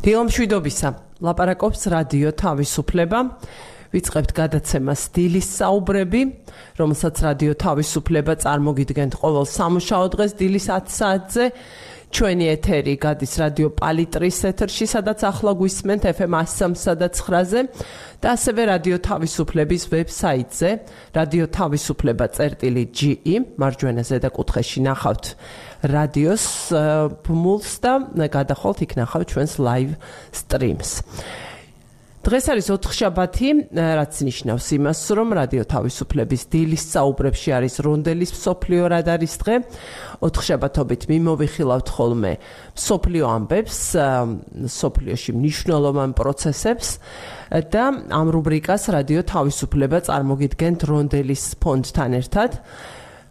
დილომშვიდობისა. ლაპარაკობს რადიო თავისუფლება. ვიწყებთ გადაცემას დილის საუბრები, რომელსაც რადიო თავისუფლება წარმოგიდგენთ ყოველ სამუშაო დღეს დილის 10 საათზე. ჩვენი ეთერი გადის რადიო პალიტრის ეთერში, სადაც ახლა გვისმენთ FM 103.9-ზე და ასევე რადიო თავისუფლების ვებსაიტზე, რადიო თავისუფლება.ge, მარჯვენა ზედა კუთხეში ნახავთ რადიოს ბმულს და გადახვალთ იქ ნახავთ ჩვენს live streams. დღეს არის 4 შაბათი, რაც ნიშნავს იმას, რომ რადიო თავისუფლების დილის საუბრებში არის რონდელის სოფლიო რადარის დღე. 4 შაბათობით მიმოვიხილავთ ხოლმე სოფლიო ამბებს, სოფლიოში მნიშვნელოვან პროცესებს და ამ რუბრიკას რადიო თავისუფლება წარმოგიდგენთ რონდელის ფონდთან ერთად.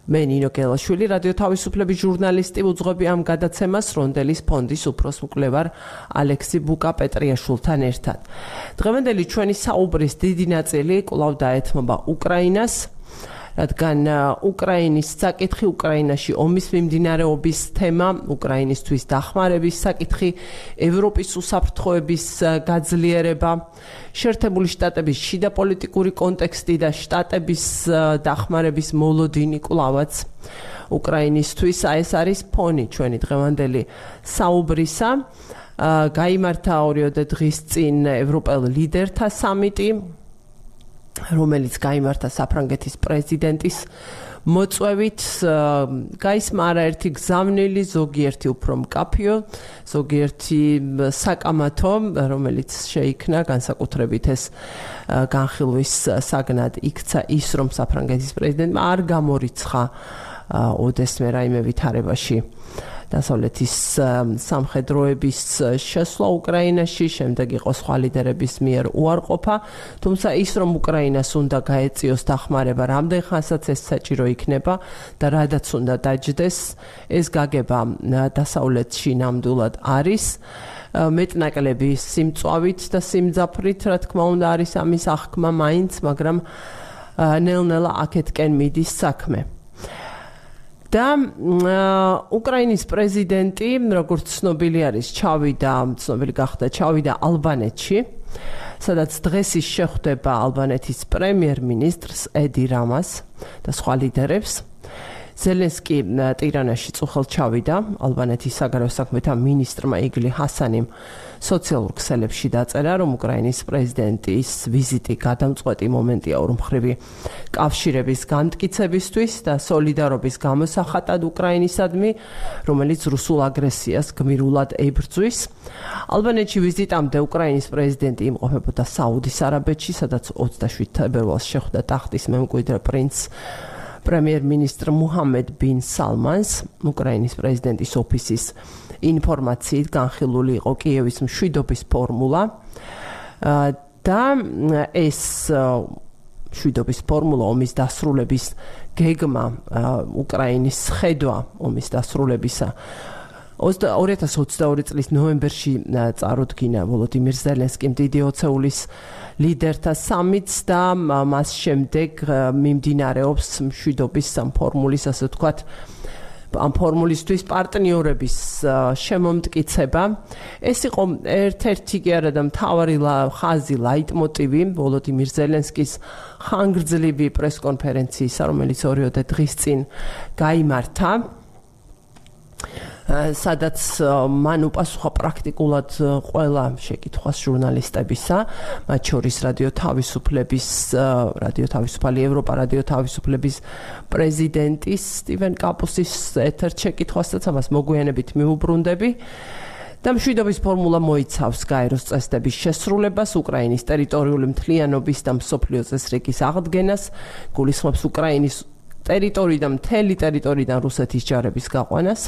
მე ნინო გელაშვილი რადიო თავისუფლების ჟურნალისტი უძღვები ამ გადაცემას რონდელის ფონდის უფროს მკვლევარ ალექსი ბუკა პეტრიაშვილთან ერთად. დღევანდელი ჩვენი საუბრის დიდი ნაწილი კვლავ დაეთმობა უკრაინას რადგან უკრაინის საკითხი უკრაინაში ომის მიმდინარეობის თემა, უკრაინისთვის დახმარების საკითხი, ევროპის უსაფრთხოების გაძლიერება, შეერთებული შტატების შიდა პოლიტიკური კონტექსტი და შტატების დახმარების მოლოდინი კლავაც უკრაინისთვის აი ეს არის ფონი ჩვენი დღევანდელი საუბრისა. აა გამართა ორიოდე დღის წინ ევროპელ ლიდერთა სამიტი რომელიც გამართა საფრანგეთის პრეზიდენტის მოწვევით გაისმა არაერთი გზავნილი ზოგიერთი უფრო მკაფიო ზოგიერთი საკამათო რომელიც შეიქმნა განსაკუთრებით ეს განხილვის საგნად იქცა ის რომ საფრანგეთის პრეზიდენტმა არ გამორიცხა ოდესმე რაიმე ვითარებაში დასავლეთის სამხედროების შესვლა უკრაინაში, შემდეგ იყო სხვა ლიდერების მიერ უარყოფა, თუმცა ის რომ უკრაინას უნდა გაეწიოს დახმარება, რამდენ ხანსაც ეს საჭირო იქნება და რადაც უნდა დაჯდეს, ეს გაგება დასავლეთში ნამდვილად არის. მეტნაკლები სიმწვავით და სიმძაფრით, რა თქმა უნდა, არის ამის აღქმა მაინც, მაგრამ ნელ-ნელა აქეთკენ მიდის საქმე. და უკრაინის პრეზიდენტი, როგორც ცნობილი არის, ჩავიდა, ცნობილი გახდა, ჩავიდა ალბანეთში, სადაც დღეს ის შეხვდება ალბანეთის პრემიერ-მინისტრს ედი რამას და სხვა ლიდერებს. ზელენსკი ტირანაში წუხელ ჩავიდა. ალბანეთის საგარეო საქმეთა მინისტრმა იგლი ჰასანიმ სოციალურ ქსელებში დაწერა რომ უკრაინის პრეზიდენტის ვიზიტი გადამწყვეტი მომენტია ორმხრივი კავშირების განმტკიცებისთვის და სოლიდარობის გამოსახატად უკრაინისადმი რომელიც რუსულ აგრესიას გმირულად ებრძვის. ალბანეთში ვიზიტამდე უკრაინის პრეზიდენტი იმყოფებოდა საუდის არაბეთში სადაც 27 თებერვალს შეხვდა ტახტის მემკვიდრე პრინც პრემიერ-მინისტრ მუჰამედ ბინ სალმანს უკრაინის პრეზიდენტის ოფისის ინფორმაციით განხილული იყო კიევის მშვიდობის ფორმულა. და ეს მშვიდობის ფორმულა ომის დასრულების გეგმა უკრაინის ხედვა ომის დასრულებისა 2022 წლის ნოემბერში წარუდგინა ვოლოდიმირ ზელენსკიმ დიდი ოცეულის ლიდერთა სამიტს და მას შემდეგ მიმდინარეობს მშვიდობის ფორმულის ასე ვთქვათ ამ ფორმულისთვის პარტნიორების შემომტკიცება. ეს იყო ერთ-ერთი კი არა და მთავარი ხაზი ლაიტმოტივი ვოლოდიმირ ზელენსკის ხანგრძლივი პრესკონფერენციისა, რომელიც 2 დღის წინ გამართა. სადაც მან უპასუხა პრაქტიკულად ყველა შეკითხვას ჟურნალისტებისა, მათ შორის რადიო თავისუფლების რადიო თავისუფალი ევროპა რადიო თავისუფლების პრეზიდენტის სტივენ კაპუსის ეთერ შეკითხვასაც ამას მოგვიანებით მიუბრუნდები. და მშვიდობის ფორმულა მოიცავს გაეროს წესდების შესრულებას, უკრაინის ტერიტორიული მთლიანობის და მსოფლიო წესრიგის აღდგენას, გულისხმობს უკრაინის ტერიტორიიდან მთელი ტერიტორიიდან რუსეთის ჯარების გაყვანას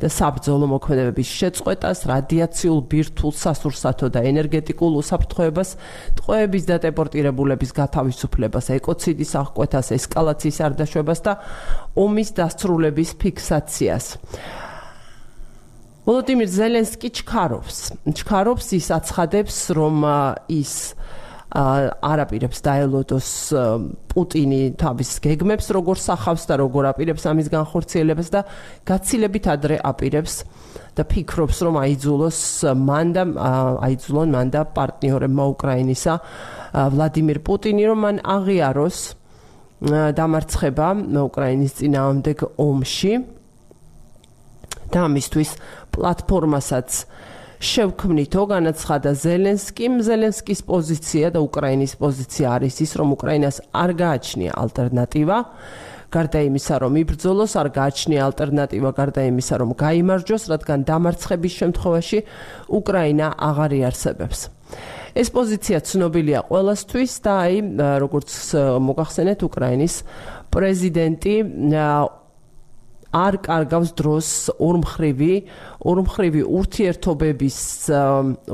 და საბრძოლო მოქმედებების შეწყვეტას, რადიაციულ ბირთვულ სასურსათო და ენერგეტიკულ უსაფრთხოებას, ტყვეების და დეპორტირებულების გათავისუფლებას, ეკოციდის აღკვეთას, ესკალაციის არდაშვებას და ომის დასრულების ფიქსაციას. ვოლოდიმირ ზელენსკი ჩქარობს. ჩქარობს ის აცხადებს, რომ ის არ აპირებს დაელოდოს პუტინი თავის გეგმებს როგორ სახავს და როგორ აპირებს ამის განხორციელებას და გაცილებით ადრე აპირებს და ფიქრობს რომ აიძულოს მან და აიძულონ მან და პარტნიორებმა უკრაინისა ვლადიმირ პუტინი რომ მან აღიაროს დამარცხება უკრაინის წინააღმდეგ ომში და ამისთვის პლატფორმასაც შევქმნითო განაცხადა ზელენსკიმ ზელენსკის პოზიცია და უკრაინის პოზიცია არის ის რომ უკრაინას არ გააჩნია ალტერნატივა. გარდა იმისა რომ იბრძოლოს არ გააჩნია ალტერნატივა გარდა იმისა რომ გამოიმარჯოს რადგან დამარცხების შემთხვევაში უკრაინა აღარ იარსებებს ეს პოზიცია ცნობილია ყველასთვის და აი როგორც მოგახსენეთ უკრაინის პრეზიდენტი არ კარგავს დროს ორმხრივი ორმხრივი ურთიერთობების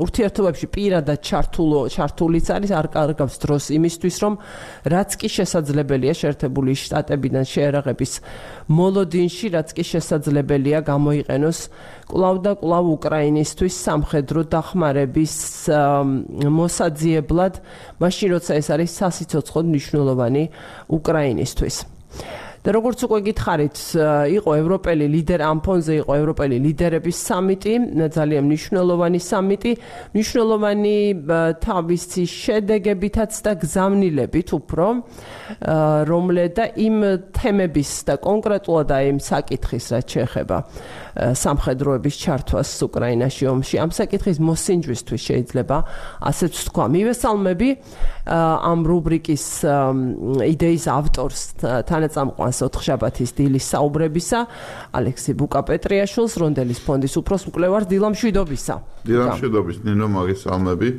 ურთიერთობებში პირადად ჩართულო ჩართულიც არის არ კარგავს დროს იმისთვის რომ რაც კი შესაძლებელია შეერთებული შტატებიდან შეერაღების მოლოდინში რაც კი შესაძლებელია გამოიყენოს კლავ და კლავ უკრაინისთვის სამხედრო დახმარების მოსაძიებლად. მაშინ როცა ეს არის სასიცოცხლო მნიშვნელოვანი უკრაინისთვის და როგორც უკვე გითხარით, იყო ევროპელი ლიდერ ამ ფონზე იყო ევროპელი ლიდერების სამიტი, ძალიან მნიშვნელოვანი სამიტი, მნიშვნელოვანი თავისი შედეგებითაც და გზავნილებით უფრო, რომლე და იმ თემების და კონკრეტულად აი იმ საკითხის რაც შეეხება სამხედროების ჩართვას უკრაინაში ომში, ამ საკითხის მოსინჯვისთვის შეიძლება ასეც თქვა. მივესალმები ამ რუბრიკის იდეის ავტორს თანაწამყვან ამას ოთხშაბათის დილის საუბრებისა ალექსი ბუკაპეტრიაშვილს რონდელის ფონდის უფროს მკვლევარ დილამ შვიდობისა დილამ შვიდობის ნინო მაგისალმები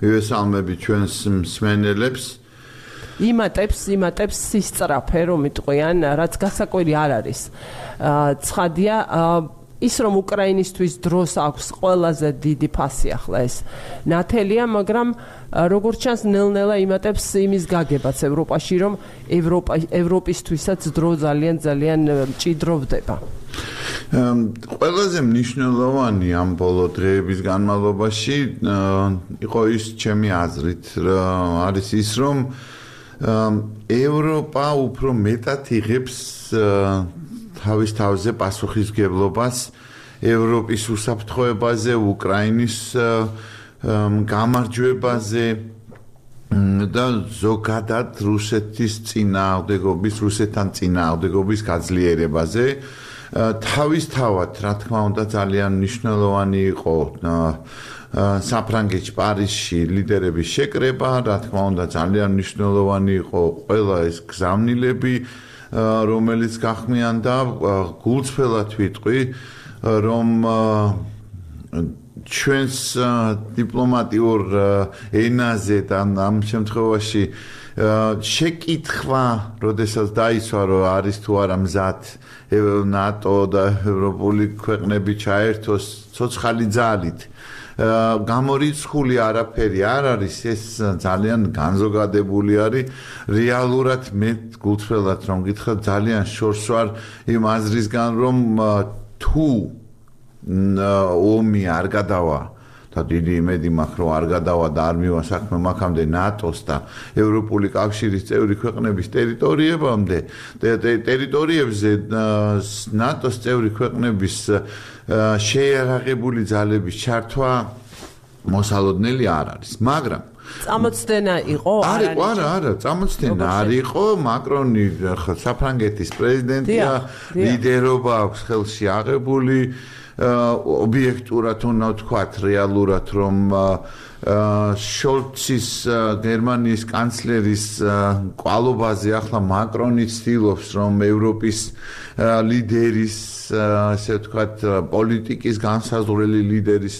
მივესალმები ჩვენს მსმენელებს. იმატებს იმატებს სისწრაფე რომ იტყვიან რაც გასაკვირი არ არის. ცხადია ის რომ უკრაინისტვის დროს აქვს ყველაზე დიდი ფასი ახლა ეს. ნათელია მაგრამ როგორც ჩანს ნელ-ნელა იმატებს იმის გაგებაც ევროპაში რომ ევროპა ევროპისთვისაც დრო ძალიან ძალიან ჭიდროვდება. ყველაზე მნიშვნელოვანი ამ ბოლო დღეების განმავლობაში იყო ის ჩემი აზრით არის ის რომ ევროპა უფრო მეტად იღებს თავის თავზე პასუხისგებლობას ევროპის უსაფრთხოებაზე, უკრაინის გამარჯვებაზე და ზოგადად რუსეთის წინააღმდეგობის, რუსეთთან წინააღმდეგობის გაძლიერებაზე. თავისთავად, რა თქმა უნდა, ძალიან მნიშვნელოვანი იყო საფრანგეთში, პარიზში ლიდერების შეკრება, რა თქმა უნდა, ძალიან მნიშვნელოვანი იყო ყველა ეს გზავნილები, რომელიც გახმიანდა გულწრფელად ვიტყვი რომ ჩვენს დიპლომატიურ ენაზე და ამ შემთხვევაში შეკითხვა, როდესაც დაისვა რომ არის თუ არა მზად ნატო და ევროპული ქვეყნები ჩაერთოს ცოცხალი ძალით გამორიცხული არაფერი არ არის ეს ძალიან განზოგადებული არის. რეალურად მე გულწრფელად რომ გითხრა ძალიან შორს ვარ იმ აზრისგან რომ თუ ომი არ გადავა და დიდი იმედი მაქვს რომ არ გადავა და არ მივა საქმე მაგამდე ნატოს და ევროპული კავშირის წევრი ქვეყნების ტერიტორიებამდე ტერიტორიებზე ნატოს წევრი ქვეყნების შეერაღებული ძალების ჩართვა მოსალოდნელი არ არის მაგრამ წამოცდენა იყო არ არის არა არა წამოცდენა არ იყო მაკრონი საფრანგეთის პრეზიდენტია ლიდერობა აქვს ხელში აღებული ობიექტურად უნდა ვთქვათ რეალურად რომ შოლცის გერმანიის კანცლერის კვალობაზე ახლა მაკრონი ცდილობს რომ ევროპის ლიდერის ასე ვთქვათ პოლიტიკის განსაზღვრელი ლიდერის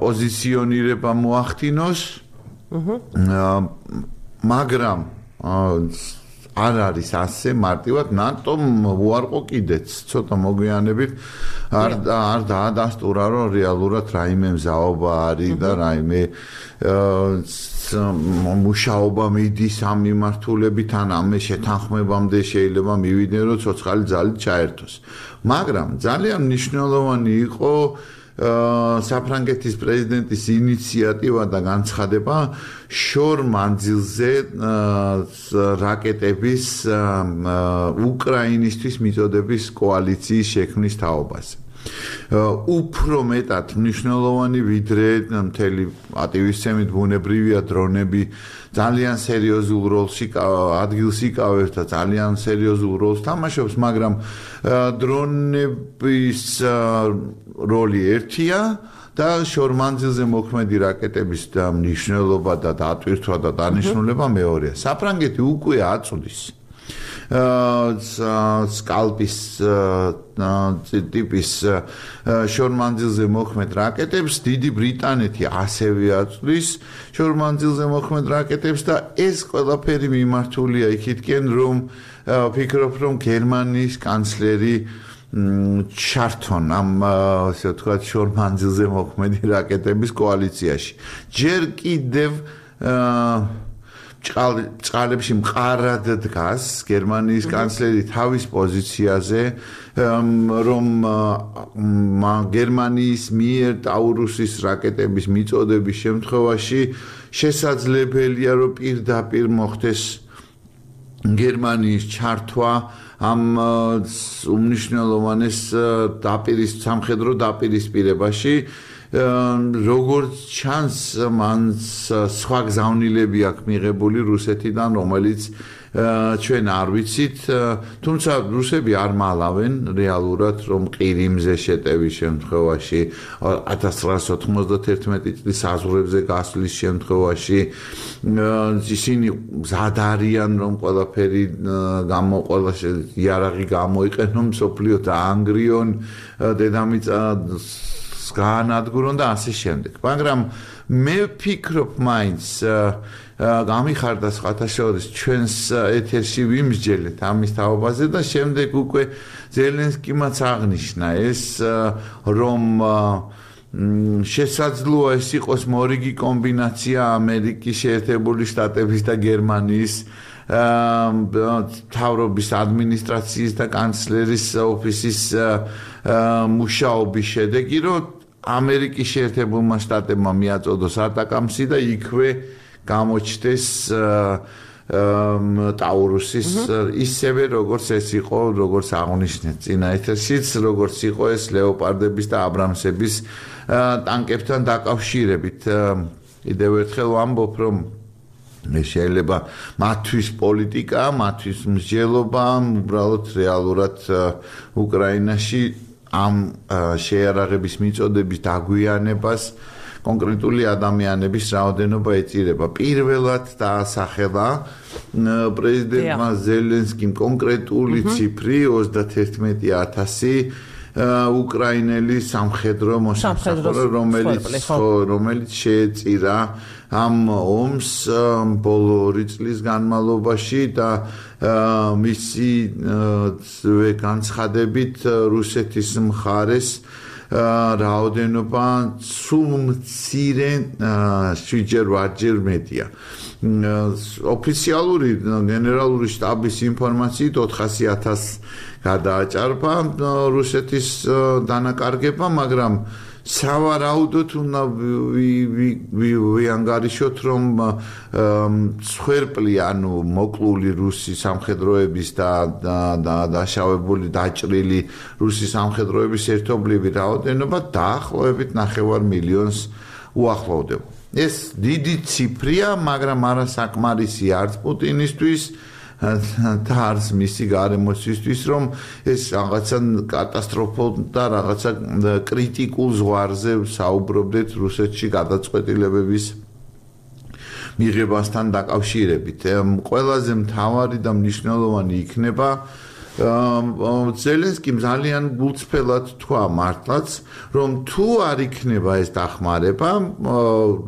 პოზიციონირება მოახდინოს. აჰა მაგრამ არ არის ასე მარტივად ნატომ უარყო კიდეც. ცოტა მოგვიანებით არ არ დაადასტურა რომ რეალურად რაიმე მზაობა არის და რაიმე მუშაობა მიდის ამ მიმართულებით ან ამ შეთანხმებამდე შეიძლება მივიდნენ რომ ცოცხალი ძალით ჩაერთოს. მაგრამ ძალიან მნიშვნელოვანი იყო საფრანგეთის პრეზიდენტის ინიციატივა და განცხადება შორ მანძილზე რაკეტების უკრაინისთვის მიწოდების კოალიციის შექმნის თაობაზე. უფრო მეტად მნიშვნელოვანი ვიდრე მთელი ატივისცემით ბუნებრივია დრონები ძალიან სერიოზულ როლს ადგილს იკავებს და ძალიან სერიოზულ როლს თამაშობს, მაგრამ დრონების როლი ერთია და შორმანძილზე მოქმედი რაკეტების მნიშვნელობა და დატვირთვა და დანიშნულება მეორეა. საფრანგეთი უკვე აწვდის სკალპის ტიპის შორმანძილზე მოქმედ რაკეტებს დიდი ბრიტანეთი ასევე აწვდის შორმანძილზე მოქმედ რაკეტებს და ეს ყველაფერი მიმართულია იქითკენ რომ ფიქრობ რომ გერმანიის კანცლერი ჩართონ ამ ასე ვთქვათ შორმანძილზე მოქმედი რაკეტების კოალიციაში. ჯერ კიდევ აა წყალებში მყარად დგას გერმანიის კანცლერი თავის პოზიციაზე რომ გერმანიის მიერ ტაურუსის რაკეტების მიწოდების შემთხვევაში შესაძლებელია რომ პირდაპირ მოხდეს გერმანიის ჩართვა ამ უმნიშვნელოვანეს დაპირის სამხედრო დაპირისპირებაში როგორც ჩანს მან სხვა გზავნილები აქვს მიღებული რუსეთიდან რომელიც ჩვენ არ ვიცით თუმცა რუსები არ მალავენ რეალურად რომ ყირიმზე შეტევის შემთხვევაში 1991 წლის საზღვრებზე გასვლის შემთხვევაში ისინი ზადარიან რომ ყველაფერი გამოყოლა იარაღი გამოიყენონ სოფლიო და ანგრიონ დედამიწა გაანადგურონ და ასე შემდეგ. მაგრამ მე ვფიქრობ მაინც გამიხარდა სხვათაშორის ჩვენს ეთერში ვიმსჯელეთ ამის თაობაზე და შემდეგ უკვე ზელენსკიმაც აღნიშნა ეს რომ შესაძლოა ეს იყოს მორიგი კომბინაცია ამერიკის შეერთებული შტატების და გერმანიის თავრობის ადმინისტრაციის და კანცლერის ოფისის მუშაობის შედეგი, რომ ამერიკის შეერთებულმა შტატებმა მიაწოდოს ატაკამსი და იქვე გამოჩდეს ტაურუსის ისევე როგორც ეს იყო როგორც აღნიშნეთ წინა ეთერშიც როგორც იყო ეს ლეოპარდების და აბრამსების ტანკებთან დაკავშირებით. კიდევ ერთხელ ვამბობ რომ შეიძლება მათთვის პოლიტიკა, მათთვის მსჯელობა, უბრალოდ რეალურად უკრაინაში ამ შეერაღების მიწოდების დაგვიანებას კონკრეტული ადამიანების რაოდენობა ეწირება. პირველად დაასახელა პრეზიდენტმა ზელენსკიმ კონკრეტული ციფრი 31000 უკრაინელი სამხედრო მოსახლე რომელიც რომელიც შეეწირა ამ ომს ბოლო ორი წლის განმავლობაში და მისი განცხადებით რუსეთის მხარეს რაოდენობა სულ მცირე შეჯერ ვარჯერ მეტია. ოფიციალური გენერალური შტაბის ინფორმაციით 400000 გადააჭარბა რუსეთის დანაკარგება მაგრამ სავარაუდოდ უნდა ვიანგარიშოთ რომ ცხვერპლი ანუ მოკლული რუსი სამხედროების და დაშავებული დაჭრილი რუსი სამხედროების ერთობლივი რაოდენობა დაახლოებით 9 მილიონს უახლოვდება. ეს დიდი ციფრია მაგრამ არა საკმარისი არც პუტინისთვის და არც მისი გარემოსისთვის რომ ეს რაღაცა კატასტროფულ და რაღაცა კრიტიკულ ზღვარზე საუბრობდეთ რუსეთში გადაწყვეტილებების მიღებასთან დაკავშირებით. ყველაზე მთავარი და მნიშვნელოვანი იქნება ზელენსკიმ ძალიან გულწრფელად თქვა მართლაც რომ თუ არ იქნება ეს დახმარება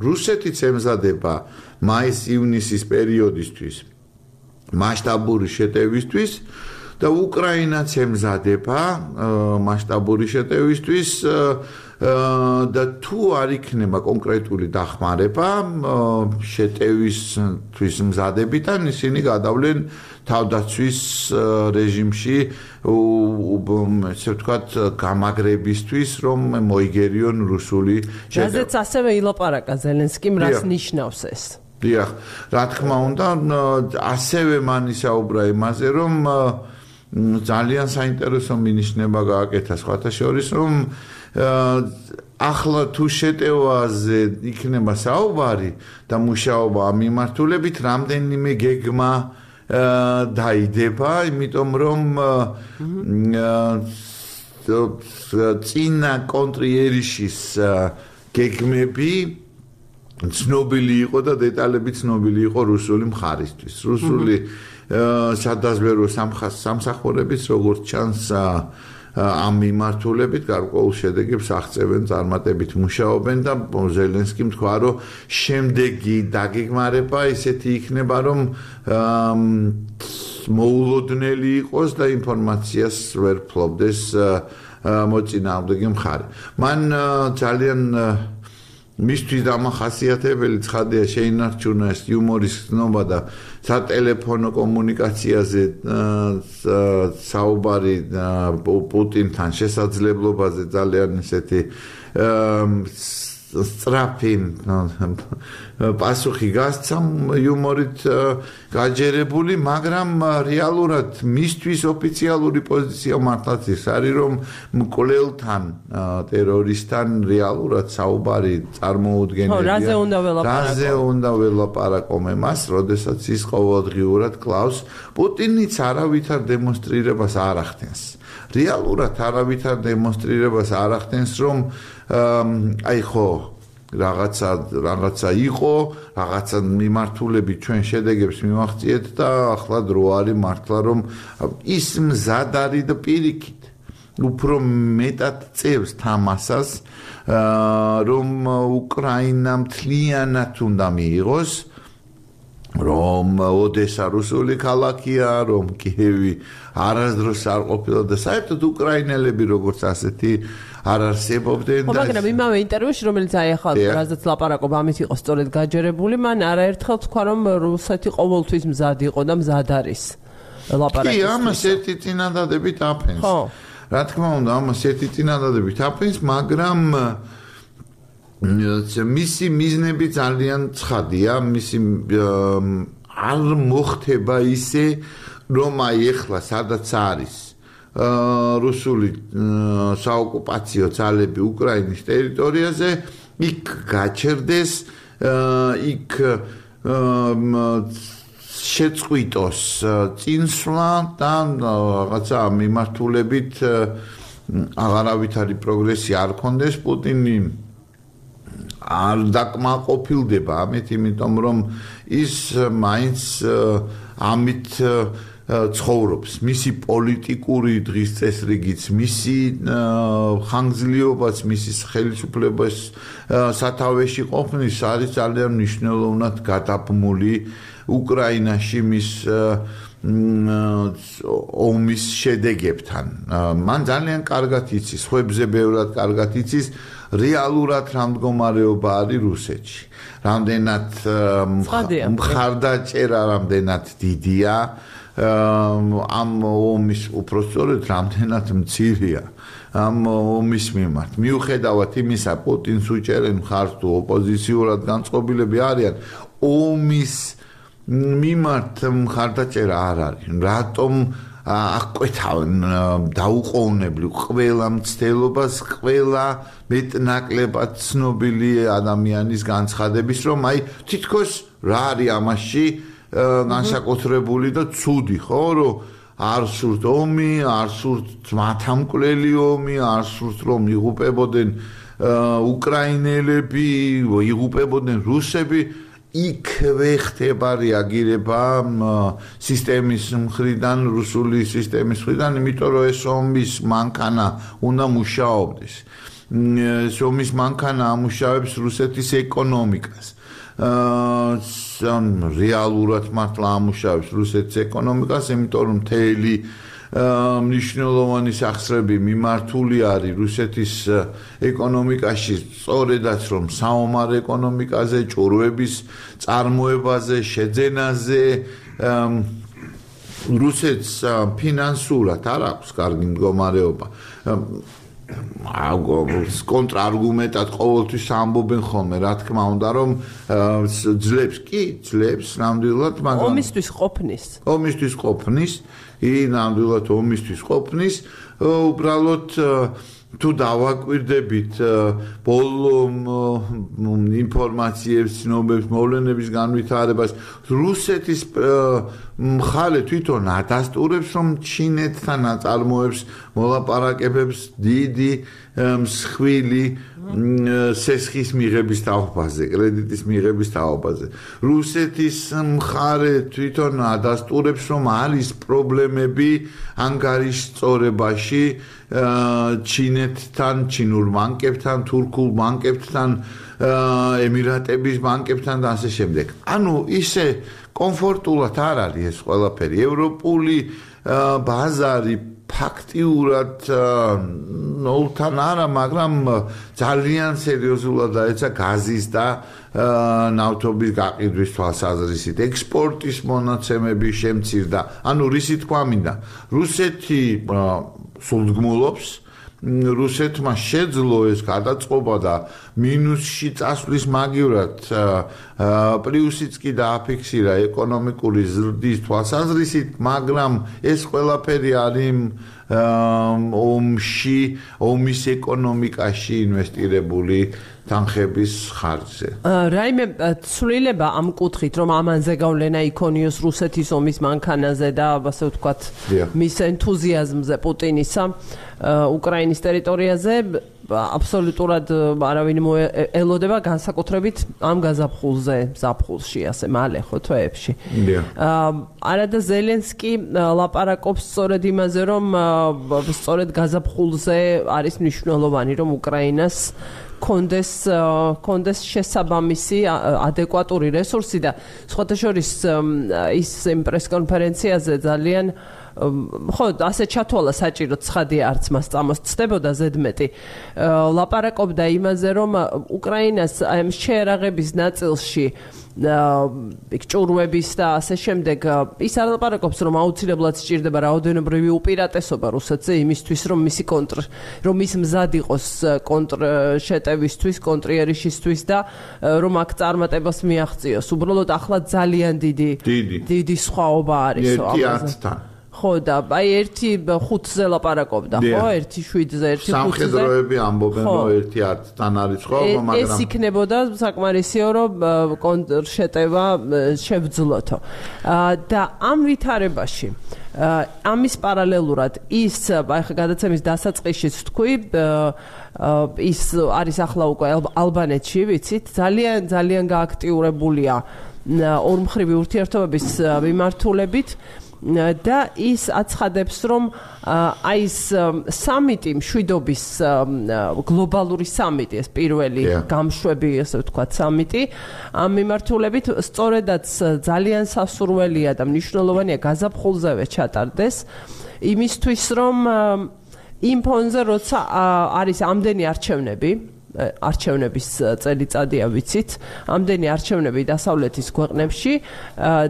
რუსეთიც ემზადება მაის-ივნისის პერიოდისთვის მასშტაბური შეტევისთვის და უკრაინაც ემზადება მასშტაბური შეტევისთვის და თუ არ იქნება კონკრეტული დახმარება შეტევისთვის მზადებიდან ისინი გადავლენ თავდაცვის რეჟიმში ესე ვთქვათ გამაგრებისთვის რომ მოიგერიონ რუსული შეტევა. რაზეც ასევე ილაპარაკა ზელენსკიმ რას ნიშნავს ეს? დიახ, რა თქმა უნდა, ასევე მან ისაუბრა იმაზე, რომ ძალიან საინტერესო მინიშნება გააკეთა სხვათა შორის, რომ ახლა თუ შეტევაზე იქნება საუბარი და მუშაობა მიმართულებით, რამდენიმე გეგმა დაიდება, იმიტომ რომ წინა კონტრიერიშის გეგმები ცნობილი იყო და დეტალები ცნობილი იყო რუსული მხარისთვის. რუსული სადაზვერო სამსახურების როგორც ჩანს ამ მიმართულებით გარკვეულ შედეგებს აღწევენ, წარმატებით მუშაობენ და ზელენსკი თქვა, რომ შემდეგი დაგეგმარება ისეთი იქნება, რომ მოულოდნელი იყოს და ინფორმაციას ვერ ფლობდეს მოწინააღმდეგე მხარე. მან ძალიან მისთვის დამახასიათებელი ცხადია შეინარჩუნა ეს იუმორის ცნობა და სატელეფონო კომუნიკაციაზე საუბარი პუტინთან შესაძლებლობაზე ძალიან ისეთი სწრაფი პასუხი გასცა იუმორით გაჯერებული, მაგრამ რეალურად მისთვის ოფიციალური პოზიცია მართლაც ის არის, რომ მკვლელთან ტერორისტთან რეალურად საუბარი წარმოუდგენელია. ხო, რაზე უნდა ველაპარაკო? რაზე უნდა ველაპარაკო მე მას, როდესაც ის ყოველდღიურად კლავს პუტინიც არავითარ დემონსტრირებას არ ახდენს. რეალურად არავითარ დემონსტრირებას არ ახდენს, რომ აი ხო რაღაცა რაღაცა იყო, რაღაცა მიმართულები ჩვენ შედეგებს მიმაღწიეთ და ახლა დრო არის მართლა რომ ის მზად არის და პირიქით. უფრო მეტად წევს თამასას რომ უკრაინა მთლიანად უნდა მიიღოს რომ ოდესა რუსული ქალაქია, რომ კიევი არასდროს არ ყოფილა და საერთოდ უკრაინელები როგორც ასეთი არ არსებობდნენ და მაგრამ იმავე ინტერვიუში რომელიც აი ახლა რაზეც ლაპარაკობ ამით იყო სწორედ გაჯერებული მან არაერთხელ თქვა რომ რუსეთი ყოველთვის მზად იყო და მზად არის ლაპარაკი კი ამას ერთი წინადადებით აფენს. ხო. რა თქმა უნდა ამას ერთი წინადადებით აფენს მაგრამ მისი მიზნები ძალიან ცხადია, მისი არ მოხდება ისე, რომ აი ეხლა სადაც არის რუსული საოკუპაციო ძალები უკრაინის ტერიტორიაზე, იქ გაჩერდეს, იქ შეწყვიტოს წინსვლა და რაღაცა მიმართულებით აღარავითარი პროგრესი არ კონდეს პუტინი. არ დაკმაყოფილდება ამით, იმიტომ რომ ის მაინც ამით ცხოვრობს. მისი პოლიტიკური დღის წესრიგიც, მისი ხანგრძლივობაც, მისი ხელისუფლების სათავეში ყოფნის არის ძალიან მნიშვნელოვნად გადაბმული უკრაინაში მის ომის შედეგებთან. მან ძალიან კარგად იცის, ხუებზე ბევრად კარგად იცის რეალურად რა მდგომარეობა არის რუსეთში. რამდენად მხარდაჭერა რამდენად დიდია ამ ომის უფრო სწორედ რამდენად მცირია ამ ომის მიმართ. მიუხედავად იმისა, პუტინს უჭერენ ხარს თუ ოპოზიციურად განწყობილები არიან ომის მიმართ მხარდაჭერა არ არის. რატომ აკვეთავენ დაუყოვნებლივ ყველა მცდელობას, ყველა მეტნაკლებად ცნობილი ადამიანის განცხადების, რომ აი თითქოს რა არის ამაში განსაკუთრებული და ცუდი, ხო, რომ არ სურთ ომი, არ სურთ მათამკვლელი ომი, არ სურთ რომ იღუპებოდნენ უკრაინელები, იღუპებოდნენ რუსები. იქვე ხდება რეაგირება სისტემის მხრიდან, რუსული სისტემის მხრიდან, იმიტომ რომ ეს ომის მანქანა უნდა მუშაობდეს. ეს ომის მანქანა ამუშავებს რუსეთის ეკონომიკას. აა რეალურად მართლა ამუშავებს რუსეთის ეკონომიკას, იმიტომ რომ თელი მნიშვნელოვანი სახსრები მიმართული არის რუსეთის ეკონომიკაში, სწორედაც რომ საომარ ეკონომიკაზე, ჭურვების წარმოებაზე, შეძენაზე რუსეთს ფინანსურად არ აქვს კარგი მდგომარეობა. აგოს კონტრარგუმენტად ყოველთვის ამბობენ ხოლმე, რა თქმა უნდა, რომ ძლებს კი, ძლებს ნამდვილად, მაგრამ ომისთვის ყოფნის. ომისთვის ყოფნის, ი ნამდვილად ომისთვის ყოფნის, უბრალოდ თუ დავაკვირდებით ბოლო ინფორმაციებს, ცნობებს, მოვლენების განვითარებას, რუსეთის მხარე თვითონ ადასტურებს, რომ ჩინეთთან აწარმოებს მოლაპარაკებებს დიდი მსხვილი სესხის მიღების თაობაზე, კრედიტის მიღების თაობაზე. რუსეთის მხარე თვითონ ადასტურებს, რომ არის პრობლემები ანგარის სწორებაში ჩინეთთან, ჩინურ ბანკებთან, თურქულ ბანკებთან, ემირატების ბანკებთან და ასე შემდეგ. ანუ ისე კომფორტულად არ არის ეს ყველაფერი. ევროპული ბაზარი ფაქტიურად ნოლთან არა, მაგრამ ძალიან სერიოზულად დაეცა გაზის და ნავთობის გაყიდვის თვალსაზრისით, ექსპორტის მონაცემები შემცირდა. ანუ რისი თქვა მინდა? რუსეთი სულდგმულობს რუსეთმა შეძლო ეს გადაწყობა და მინუსში წასვლის მაგივრად პლუსიც კი დააფიქსირა ეკონომიკური ზრდის თვალსაზრისით, მაგრამ ეს ყველაფერი არის ომში, ომის ეკონომიკაში ინვესტირებული თანხების ხარჯზე. რაიმე ცვლილება ამ კუთხით, რომ ამანზე გავლენა იქონიოს რუსეთის ომის მანქანაზე და ასე ვთქვათ, მის ენთუზიაზმზე პუტინისა უკრაინის ტერიტორიაზე აბსოლუტურად არავინ მოელოდება განსაკუთრებით ამ გაზაფხულზე, ზაფხულში, ასე მალე ხო თვეებში. აა არადა ზელენსკი ლაპარაკობს სწორედ იმაზე, რომ სწორედ გაზაფხულზე არის მნიშვნელოვანი, რომ უკრაინას კონდეს კონდეს შესაბამისი ადეკვატური რესურსი და სხვათა შორის ის იმ პრესკონფერენციაზე ძალიან ხო ასე ჩათვალა საჭირო ცხადია არც მას წამოსწდებოდა ზედმეტი. ლაპარაკობდა იმაზე რომ უკრაინას აი შეერაღების ნაწილში იქ ჭურვების და ასე შემდეგ ის არ ლაპარაკობს რომ აუცილებლად სჭირდება რაოდენობრივი უპირატესობა რუსეთზე იმისთვის რომ მისი კონტრ რომ ის მზად იყოს კონტრ შეტევისთვის კონტრიერიშისთვის და რომ აქ წარმატებას მიაღწიოს. უბრალოდ ახლა ძალიან დიდი დიდი. სხვაობა არის ამაზე ხო და აი ერთი 5-ზე ლაპარაკობდა ხო? ერთი 7-ზე ერთი 5-ზე სამხედროები ამბობენ რომ ერთი 10-თან არის ხო? მაგრამ ეს იქნებოდა საკმარისიო რომ კონტრშეტევა შევძლოთო. და ამ ვითარებაში ამის პარალელურად ის აი ხა გადაცემის დასაწყისშიც თქვი ის არის ახლა უკვე ალბანეთში ვიცით? ძალიან ძალიან გააქტიურებულია ორმხრივი ურთიერთობების მიმართულებით და ის აცხადებს რომ აი ეს სამიტი მშვიდობის გლობალური სამიტი ეს პირველი გამშვები ასე ვთქვათ სამიტი ამ მიმართულებით სწორედაც ძალიან სასურველია და მნიშვნელოვანია გაზაფხულზევე ჩატარდეს იმისთვის რომ იმ ფონზე როცა არის ამდენი არჩევნები არჩევნების წელიწადია ვიცით. ამდენი არჩევნები დასავლეთის ქვეყნებში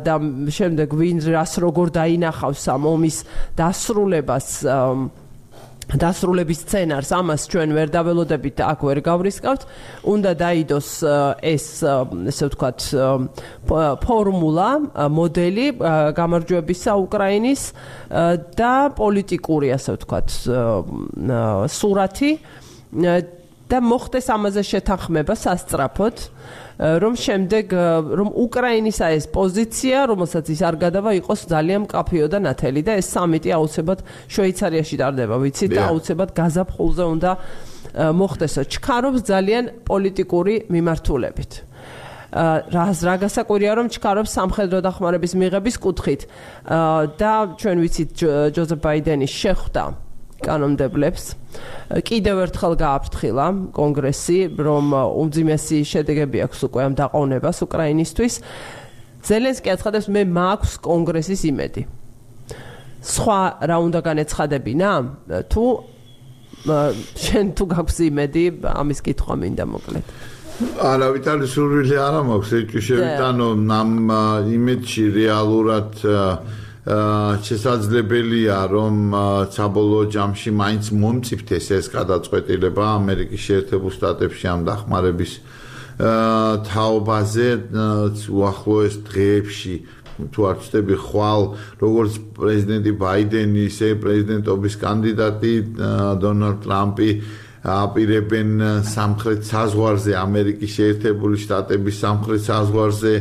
და შემდეგ ვინ რას როგორ დაინახავს ამ ომის დასრულებას დასრულების სცენარს ამას ჩვენ ვერ დაველოდებით და აქ ვერ გავრისკავთ. უნდა დაიდოს ეს ესე ვთქვათ ფორმულა მოდელი გამარჯვებისა უკრაინის და პოლიტიკური ასე ვთქვათ სურათი და მოხდეს ამაზე შეთანხმება სასწრაფოდ რომ შემდეგ რომ უკრაინისა ეს პოზიცია რომელსაც ის არ გადავა იყოს ძალიან მკაფიო და ნათელი და ეს სამიტი აუცილებლად შვეიცარიაში ტარდება ვიცი და აუცილებლად გაზაფხულზე უნდა მოხდესო ჩქარობს ძალიან პოლიტიკური მიმართულებით. რა რა გასაკვირია რომ ჩქარობს სამხედრო დახმარების მიღების კუთხით. და ჩვენ ვიცით ჯოზეფ ბაიდენის შეხვდა კანონმდებლებს. კიდევ ერთხელ გააფრთხილა კონგრესი რომ უმძიმესი შედეგები აქვს უკვე ამ დაყოვნებას უკრაინისთვის. ზელენსკი აცხადებს მე მაქვს კონგრესის იმედი სხვა რა უნდა განეცხადებინა? თუ შენ თუ გაქვს იმედი ამის კითხვა მინდა მოკლედ. არა, ვიტალი სურვილი არ მაქვს, ეჭვი შევიტანო ამ იმედში რეალურად შესაძლებელია რომ საბოლოო ჯამში მაინც მომწიფდეს ეს გადაწყვეტილება ამერიკის შეერთებულ შტატებში ამ დახმარების თაობაზე უახლოეს დღეებში. თუ არ ვწდები ხვალ როგორც პრეზიდენტი ბაიდენი ისე პრეზიდენტობის კანდიდატი დონალდ ტრამპი აპირებენ სამხრეთ საზღვარზე ამერიკის შეერთებული შტატების სამხრეთ საზღვარზე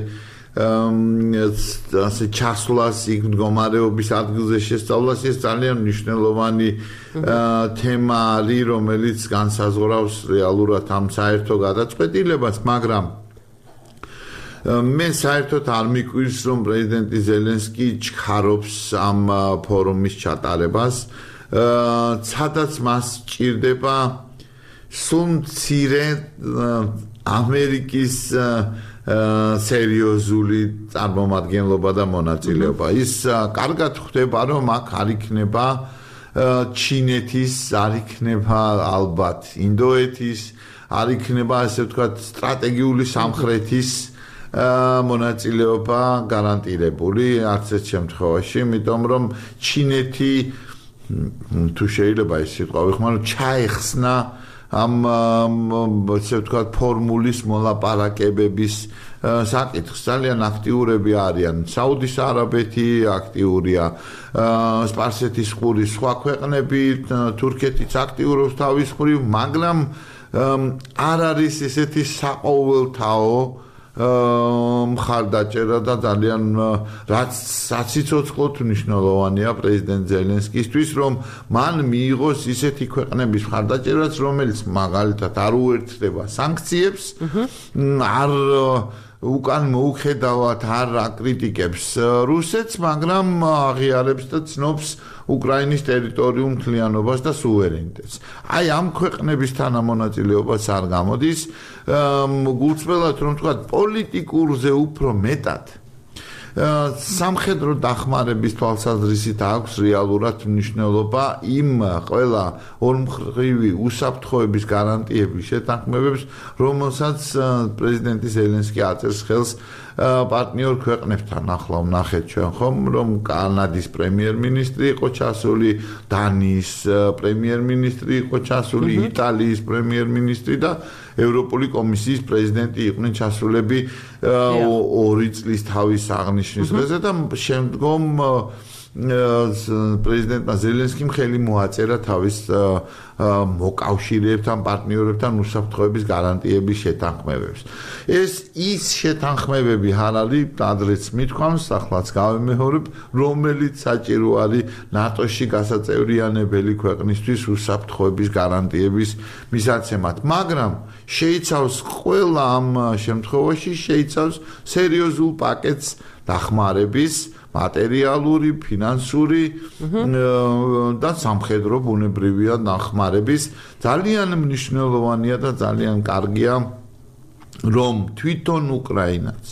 ასე ჩასვლას იქ მდგომარეობის ადგილზე შესწავლას ეს ძალიან მნიშვნელოვანი თემა არის რომელიც განსაზღვრავს რეალურად ამ საერთო გადაწყვეტილებას მაგრამ მე საერთოდ არ მიკვირს რომ პრეზიდენტი ზელენსკი ჩქარობს ამ ფორუმის ჩატარებას. ცადაც მას ჭირდება სულ მცირე ამერიკის სერიოზული წარმომადგენლობა და მონაწილეობა. ის კარგად ხვდება, რომ აქ არ იქნება ჩინეთის, არ იქნება ალბათ ინდოეთის, არ იქნება ასე ვთქვათ სტრატეგიული სამხრეთის მონაწილეობა გარანტირებული არც ერთ შემთხვევაში, იმიტომ რომ ჩინეთი თუ შეიძლება ის სიტყვა ვიხმარო, ჩაეხსნა ამ ასე ვთქვათ ფორმულის მოლაპარაკებების საკითხს. ძალიან აქტიურები არიან. საუდის არაბეთი აქტიურია. სპარსეთის ყური სხვა ქვეყნები თურქეთიც აქტიურობს თავის მხრივ მაგრამ არ არის ესეთი საყოველთაო მხარდაჭერა და ძალიან რაც საციცოცხლოდ მნიშვნელოვანია პრეზიდენტ ზელენსკისთვის რომ მან მიიღოს ისეთი ქვეყნების მხარდაჭერაც რომელიც მაგალითად არ უერთდება სანქციებს არ უკან მოუხედავად არ აკრიტიკებს რუსეთს მაგრამ აღიარებს და ცნობს უკრაინის ტერიტორიულ მთლიანობას და სუვერენიტეტს. აი ამ ქვეყნების თანამონაწილეობას არ გამოდის. გულწრფელად რომ თქვა პოლიტიკურზე უფრო მეტად სამხედრო დახმარების თვალსაზრისით აქვს რეალურად მნიშვნელობა იმ ყველა ორმხრივი უსაფრთხოების გარანტიების შეთანხმებებს, რომელსაც პრეზიდენტი ზელენსკი აწერს ხელს პარტნიორ ქვეყნებთან ახლა ვნახეთ ჩვენ ხომ? რომ კანადის პრემიერ-მინისტრი იყო ჩასული, დანიის პრემიერ-მინისტრი იყო ჩასული, იტალიის პრემიერ-მინისტრი და ევროპული კომისიის პრეზიდენტი იყვნენ ჩასულები ორი წლის თავის აღნიშნის დღეზე და შემდგომ პრეზიდენტმა ზელენსკიმ ხელი მოაწერა თავის მოკავშირეებთან, პარტნიორებთან უსაფრთხოების გარანტიების შეთანხმებებს. ეს ის შეთანხმებები არის, ადრეც მithქვამს, ახლაც გავემეორებ, რომელიც საჭირო არის ნატოში გასაწევრიანებელი ქვეყნისთვის უსაფრთხოების გარანტიების მისაცემად, მაგრამ შეიცავს ყველა ამ შემთხვევაში შეიცავს სერიოზულ პაკეტს დახმარების მატერიალური, ფინანსური და სამხედრო ბუნებრივია ნახმარების. ძალიან მნიშვნელოვანია და ძალიან კარგია რომ თვითონ უკრაინაც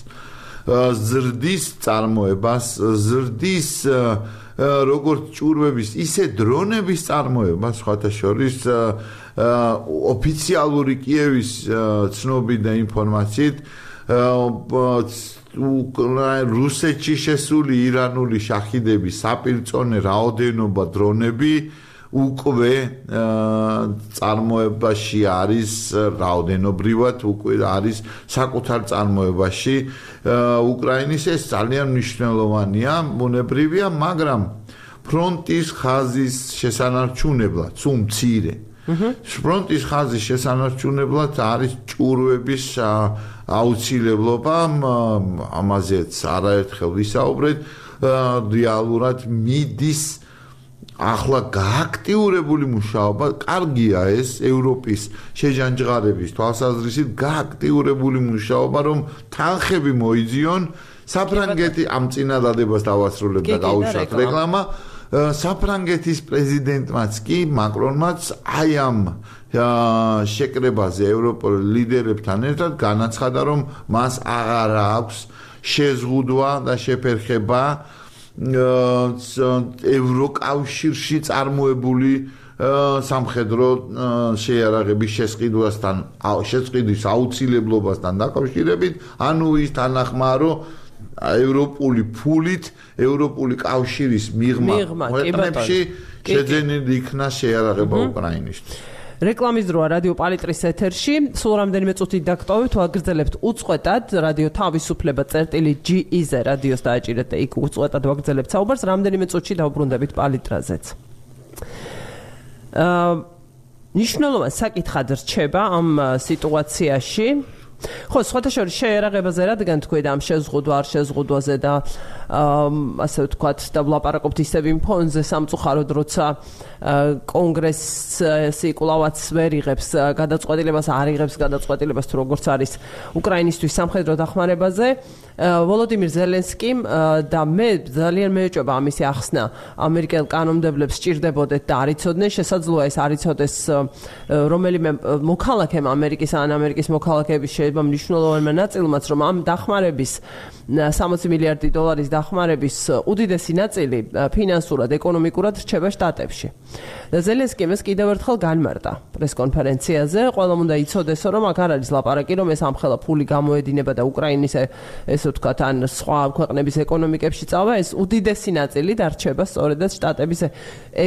ზრდის წარმოებას, ზრდის როგორც ჭურვების, ისე დრონების წარმოებას, სხვათა შორის ოფიციალური კიევის ცნობი და ინფორმაციით რუსეთში შესული ირანული შაჰიდების საპირწონე რაოდენობა დრონები უკვე წარმოებაში არის რაოდენობრივად უკვე არის საკუთარ წარმოებაში. უკრაინის ეს ძალიან მნიშვნელოვანია მონებრივია მაგრამ ფრონტის ხაზის შესანარჩუნებლად სულ მცირე ფრონტის ხაზის შესანარჩუნებლად არის ჭურვების აუცილებლობა ამაზეც არაერთხელ ვისაუბრეთ. რეალურად მიდის ახლა გააქტიურებული მუშაობა კარგია ეს ევროპის შეჯანჯღარების თვალსაზრისით გააქტიურებული მუშაობა რომ თანხები მოიძიონ საფრანგეთი ამ წინადადებას დავასრულებ და გაუშვათ რეკლამა საფრანგეთის პრეზიდენტმაც კი მაკრონმაც აი ამ შეკრებაზე ევროპულ ლიდერებთან ერთად განაცხადა რომ მას აღარა აქვს შეზღუდვა და შეფერხება ევროკავშირში წარმოებული სამხედრო შეიარაღების შესყიდვასთან შესყიდვის აუცილებლობასთან დაკავშირებით ანუ ის თანახმარო ევროპული ფულით ევროპული კავშირის მიღმა ქვეყნებში შეძენილი იქნა შეიარაღება უკრაინისთვის რეკლამის დროა რადიო პალიტრის ეთერში. სულ რამდენიმე წუთი დაგტოვებთ, ვაგრძელებთ უწყვეტად რადიო თავისუფლება წერტილი GE-ზე რადიოს დააჭირეთ და იქ უწყვეტად ვაგრძელებთ საუბარს, რამდენიმე წუთში დავბრუნდებით პალიტრაზეც. აა ნიშნულოვან საკითხად რჩება ამ სიტუაციაში. ხო, სხვათა შორის შეერაღებაზე რადგან თქვი და ამ შეზღუდვა არ შეზღუდვაზე და ასე ვთქვათ და ვლაპარაკობთ ისევ იმ ფონზე სამწუხაროდ როცა კონგრესი კვლავაც ვერ იღებს გადაწყვეტილებას არ იღებს გადაწყვეტილებას თუ როგორც არის უკრაინისტვის სამხედრო დახმარებაზე. ვოლოდიმირ ზელენსკიმ და მე ძალიან მეეჭობა ამისი ახსნა. ამერიკელ კანონმდებლებს სჭირდებოდეთ და არიწოდნენ შესაძლოა ეს არიწოდეს რომელიმე მოქალაქემ ამერიკის ან ამერიკის მოქალაქეების შეიძლება მნიშვნელოვანმა ნაწილმაც რომ ამ დახმარების 60 მილიარდი დოლარის დახმარების უდიდესი ნაწილი ფინანსურად, ეკონომიკურად რჩება შტატებში. და ზელენსკიმ ეს კიდევ ერთხელ განმარტა პრესკონფერენციაზე, ყველამ უნდა იცოდეს, რომ აქ არ არის ლაპარაკი, რომ ეს ამხელა ფული გამოედინება და უკრაინის ესე ვთქვათ, ან სხვა ქვეყნების ეკონომიკებში წავა, ეს უდიდესი ნაწილი დარჩება სწორედაც შტატების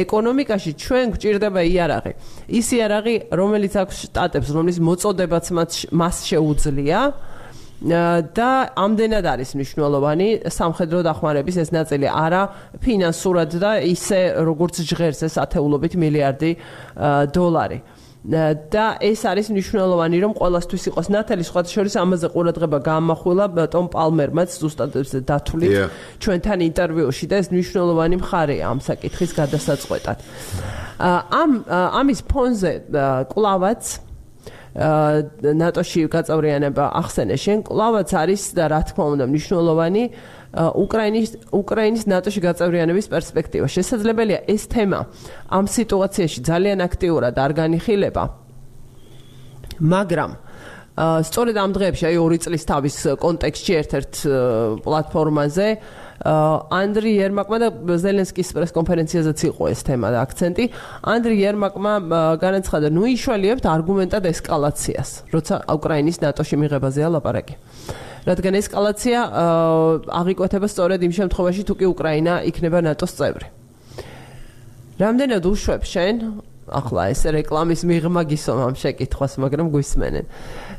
ეკონომიკაში. ჩვენ გვჭირდება იარაღი. ის იარაღი, რომელიც აქვს შტატებს, რომლის მოწოდებაც მას შეუძლია და ამდენად არის მნიშვნელოვანი სამხედრო დახმარების ეს ნაწილი. არა ფინანსურად და ისე როგორც ჟღერს ეს ათეულობით მილიარდი დოლარი. და ეს არის მნიშვნელოვანი რომ ყოველასთვის იყოს ნათელი. სხვა შორის ამაზე ყურადღება გამახვილა ტომ პალმერმაც ზუსტად დათვლით. ჩვენთან ინტერვიუში და ეს მნიშვნელოვანი მხარეა ამ საკითხის გადასაწყვეტად. ამ ამის ფონზე კლავაც ნატოში გაწევრიანება ახსენე. შენ კლავაც არის და რა თქმა უნდა მნიშვნელოვანი უკრაინის უკრაინის ნატოში გაწევრიანების პერსპექტივა. შესაძლებელია ეს თემა ამ სიტუაციაში ძალიან აქტიურად არ განიხილება. მაგრამ სწორედ ამ დღეებში აი ორი წლის თავის კონტექსტში ერთ-ერთ პლატფორმაზე ანდრი ერმაკმა და ზელენსკის პრესკონფერენციაზეც იყო ეს თემა და აქცენტი. ანდრი ერმაკმა განაცხადა, ნუ იშველიებთ არგუმენტად ესკალაციას, როცა უკრაინის ნატოში მიღებაზეა ლაპარაკი. რადგან ესკალაცია აღიკვეთება სწორედ იმ შემთხვევაში, თუ კი უკრაინა იქნება ნატოს წევრი. რამდენად უშვებ შენ ახლა ეს რეკლამის მიღმა გისო ამ შეკითხვას, მაგრამ გვისმენენ.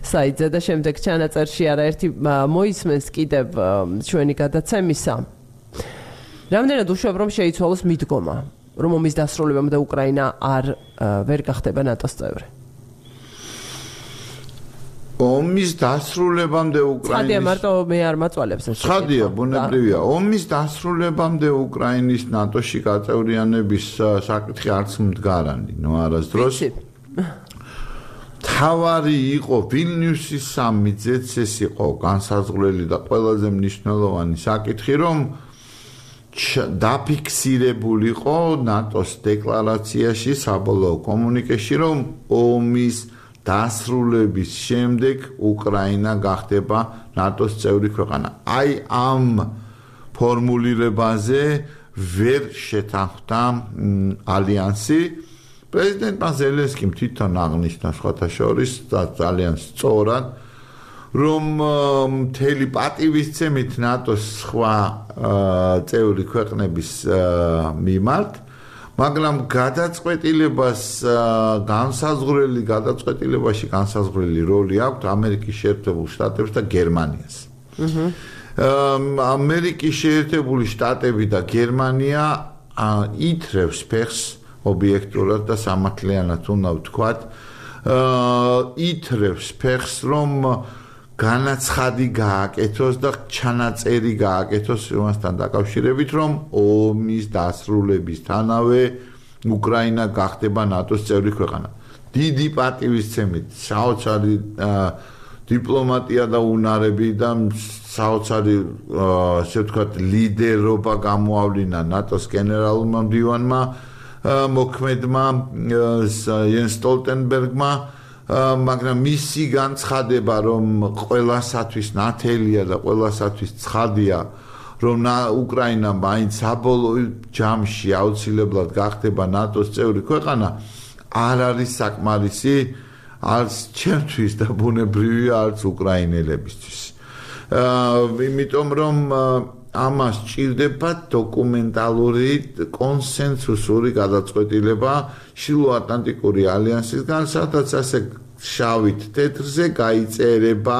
საიძე და შემდეგ ჩანაწერში არაერთი მოისმენს კიდევ ჩვენი გადაცემისა. რამდენად უშვებ რომ შეიცვალოს მიდგომა, რომ ომის დასრულებამდე უკრაინა არ ვერ გახდება ნატოს წევრი. ომის დასრულებამდე უკრაინის ხადია მარტო მე არ მაწვალებს ეს. ხადია, ბუნებრივია. ომის დასრულებამდე უკრაინის ნატოში გაწევრიანების საკითხი არც მდგარანი, ნუ არასდროს. თავარი იყო ვილნიუსის სამიძეც ეს იყო განსაზღვრელი და ყველაზე მნიშვნელოვანი საკითხი, რომ დაფიქსირებულიყო ნატოს დეკლარაციაში საბოლოო კომუნიკეში, რომ ომის დასრულების შემდეგ უკრაინა გახდება ნატოს წევრი ქვეყანა. აი ამ ფორმულირებაზე ვერ შეთანხმდა ალიანსი. პრეზიდენტ ზელენსკიმ თვითონ აღნიშნა სხვათა შორის და ძალიან სწორად რომ მთელი პატივისცემით ნატოს სხვა წევრი ქვეყნების მიმართ მაგრამ გადაწყვეტილებას განსაზღვრელი გადაწყვეტილებაში განსაზღვრელი როლი აქვს ამერიკის შეერთებულ შტატებს და გერმანიას. აჰა. ამერიკის შეერთებული შტატები და გერმანია ითრევს ფეხს ობიექტურად და სამართლიანად უნდა ვთქვათ. აა ითრევს ფეხს რომ განაცხადი გააკეთოს და ჩანაწერი გააკეთოს იმასთან დაკავშირებით, რომ ომის დასრულებისთანავე უკრაინა გახდება ნატოს წევრი ქვეყანა. დიდი პატივისცემით, საოცარი დიპლომატია და უნარები და საოცარი ასე ვთქვათ ლიდერობა გამოავლინა ნატოს გენერალურმა მდივანმა მოქმედმა იენ სტოლტენბერგმა მაგრამ მისი განცხადება რომ ყველასათვის ნათელია და ყველასათვის ცხადია რომ უკრაინა მაინც საბოლოო ჯამში აუცილებლად გახდება ნატოს წევრი ქვეყანა არ არის საკმარისი არც ჩემთვის და ბუნებრივია არც უკრაინელებისთვის. აა იმიტომ რომ ამას ჭირდება დოკუმენტალური კონსენსუსური გადაწყვეტილება შილო-ატლანტიკური ალიანსისგან, სადაც ასე შავით თეთრზე გაიწერება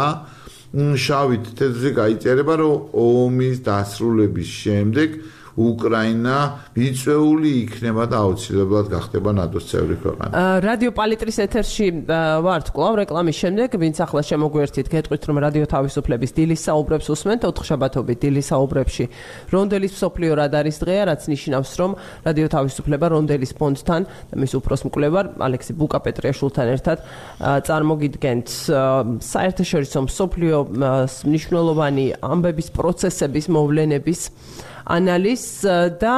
შავით თეთრზე გაიწერება რომ ომის დასრულების შემდეგ უკრაინა მიწვეული იქნება და აუცილებლად გახდება ნატოს წევრი ქვეყანა. რადიო პალიტრის ეთერში ვართ კლავ რეკლამის შემდეგ, ვინც ახლა შემოგვერთით, გეტყვით რომ რადიო თავისუფლების დილის საუბრებს უსმენთ 4 შაბათობით დილის საუბრებში. რონდელის მსოფლიო რადარის დღეა, რაც ნიშნავს რომ რადიო თავისუფლება რონდელის ფონდთან და მის უფროს მკვლევარ ალექსი ბუკა პეტრიაშვილთან ერთად წარმოგიდგენთ საერთაშორისო მსოფლიო მნიშვნელოვანი ამბების პროცესების მოვლენების ანალიზს და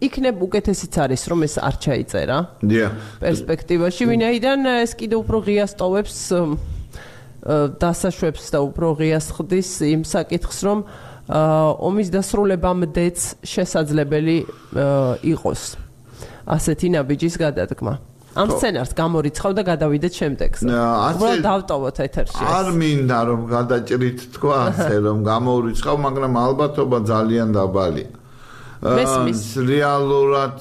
იქნებ უკეთესიც არის რომ ეს არ ჩაიწერა. დიახ. პერსპექტივაში ვინაიდან ეს კიდე უფრო ღიას ტოვებს დასაშვებს და უფრო ღიას ხდის იმ საკითხს რომ ომის დასრულებამდეც შესაძლებელი იყოს ასეთი ნაბიჯის გადადგმა. ამ სცენარს გამორიცხავ და გადავიდეთ შემდეგს. უბრალოდ დავტოვოთ ეთერში. არ მინდა რომ გადაჭრით თქვა ასე რომ გამორიცხავ, მაგრამ ალბათობა ძალიან დაბალია. მესმის რეალურად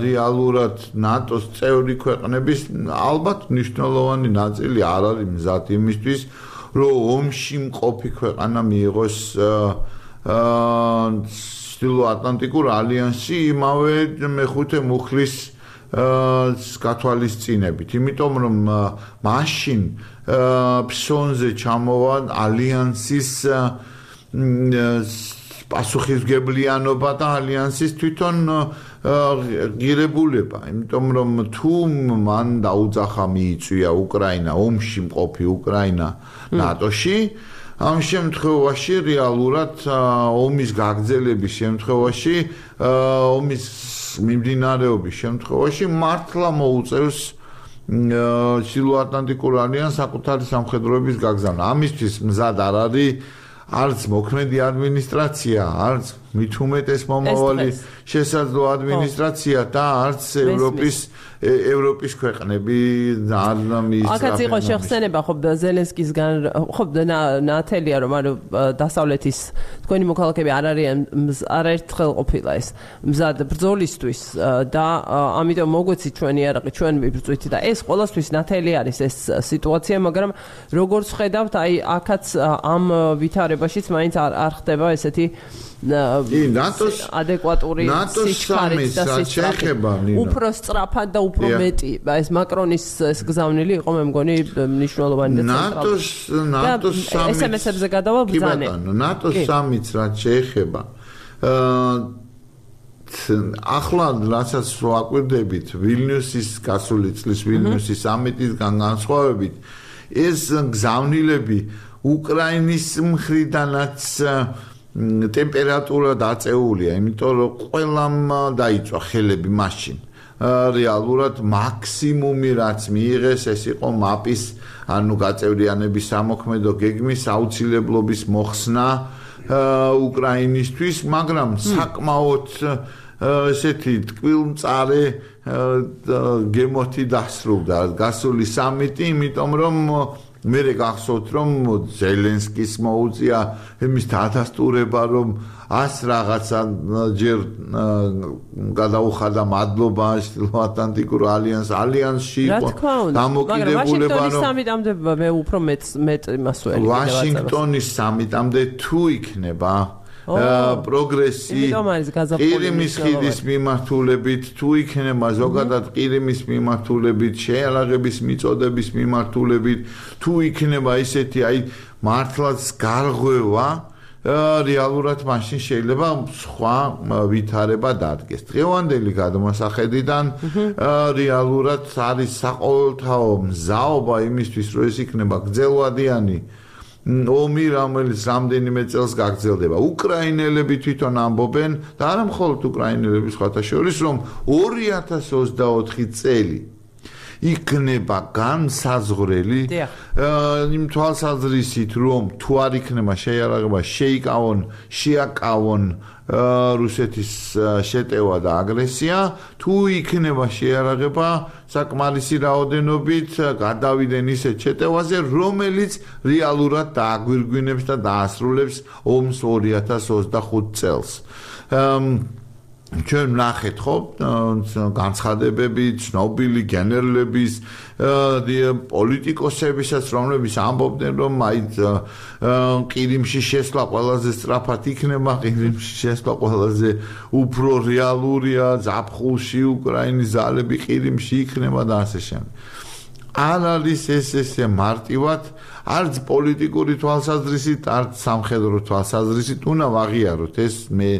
რეალურად ნატოს წევრი ქვეყნების ალბათ მნიშვნელოვანი ნაწილი არ არის მზად იმისთვის რომ ომში მყოფი ქვეყანა მიიღოს აა სტილო ატლანტიკურ ალიანსში იმავე მეხუთე მუხლის გათვალისწინებით, იმიტომ რომ მაშინ ფსონზე ჩამოვა ალიანსის პასუხისგებლიანობა და ალიანსის თვითონ ღირებულება, იმიტომ რომ თუ მან დაუძახა მიიწვია უკრაინა ომში მყოფი უკრაინა ნატოში ამ შემთხვევაში რეალურად ომის გაგრძელების შემთხვევაში ომის მიმდინარეობის შემთხვევაში მართლა მოუწევს სილოატლანტიკურ ალიანს საკუთარი სამხედროების გაგზავნა. ამისთვის მზად არ არის არც მოქმედი ადმინისტრაცია, არც მით უმეტეს მომავალი შესაძლო ადმინისტრაცია და არც ევროპის ევროპის ქვეყნები არ მის აკაც იყო შეხსენება ხო ზელენსკისგან ხო ნათელია რომ ანუ დასავლეთის თქვენი მოქალაქეები არ არიან არაერთხელ ყოფილა ეს. მზად ბრძოლისთვის და ამიტომ მოგვეცი ჩვენი არაყი ჩვენ მიბრძვით და ეს ყოველთვის ნათელი არის ეს სიტუაცია მაგრამ როგორც ხედავთ აი აკაც ამ ვითარებაშიც მაინც არ არ ხდება ესეთი ნატოს ადეკვატური სიჩქარით და სიჩქარით. უფრო სწრაფად და უფრო მეტი. ეს მაკრონის ეს გზავნილი იყო მე მგონი მნიშვნელოვანი და ნატოს ნატოს სამით SMS-ებზე გადავალ ბრძანე. ნატოს სამით რაც შეეხება. აა ახლა რასაც ვაკვირდებით ვილნიუსის გასული წლის ვილნიუსის სამიტისგან განსხვავებით ეს გზავნილები უკრაინის მხრიდანაც ტემპერატურა დაწეულია, იმიტომ რომ ყველამ დაიწვა ხელები მაშინ. რეალურად მაქსიმუმი რაც მიიღეს ეს იყო მაპის ანუ გაწევრიანების სამოქმედო გეგმის აუცილებლობის მოხსნა უკრაინისთვის, მაგრამ საკმაოდ ესეთი ტკვილმწარე გემოთი დასრულდა. გასული სამიტი, იმიტომ რომ მე გახსოვთ რომ ზელენსკის მოუწია იმის დადასტურება რომ ას რაღაცა ჯერ გადაუხადა მადლობა ატლანტიკურ ალიანს ალიანსში იყო დამოკიდებულება რომ ვაშინგტონის სამიტამდე მე უფრო მეც მეტ იმას ველი ვაშინგტონის სამიტამდე თუ იქნება პროგრესი ყირიმის ხიდის მიმართულებით თუ იქნება ზოგადად ყირიმის მიმართულებით შეალაღების მიწოდების მიმართულებით თუ იქნება ისეთი აი მართლაც გარღვევა რეალურად მაშინ შეიძლება სხვა ვითარება დადგეს. დღევანდელი გადმოსახედიდან რეალურად არის საყოველთაო მზაობა იმისთვის, რომ ეს იქნება გძელვადიანი ომი რომელიც რამდენიმე წელს გაგრძელდება. უკრაინელები თვითონ ამბობენ და არა მხოლოდ უკრაინელები სხვათა შორის რომ 2024 წელი იქნება განსაზღვრელი იმ თვალსაზრისით რომ თუ არ იქნება შეიარაღება შეიკავონ შეაკავონ რუსეთის შეტევა და აგრესია თუ იქნება შეიარაღება საკმარისი რაოდენობით გადავიდნენ ისეთ შეტევაზე რომელიც რეალურად დააგვირგვინებს და დაასრულებს ომს 2025 წელს ჩვენ ნახეთ ხო განცხადებები ცნობილი გენერლების პოლიტიკოსებისაც რომლებიც ამბობდნენ რომ აი ყირიმში შესვლა ყველაზე სწრაფად იქნება ყირიმში შესვლა ყველაზე უფრო რეალურია ზაფხულში უკრაინის ძალები ყირიმში იქნება და ასე შემდეგ არ არის ეს ესე მარტივად არც პოლიტიკური თვალსაზრისით, არც სამხედრო თვალსაზრისით უნდა ვაღიაროთ. ეს მე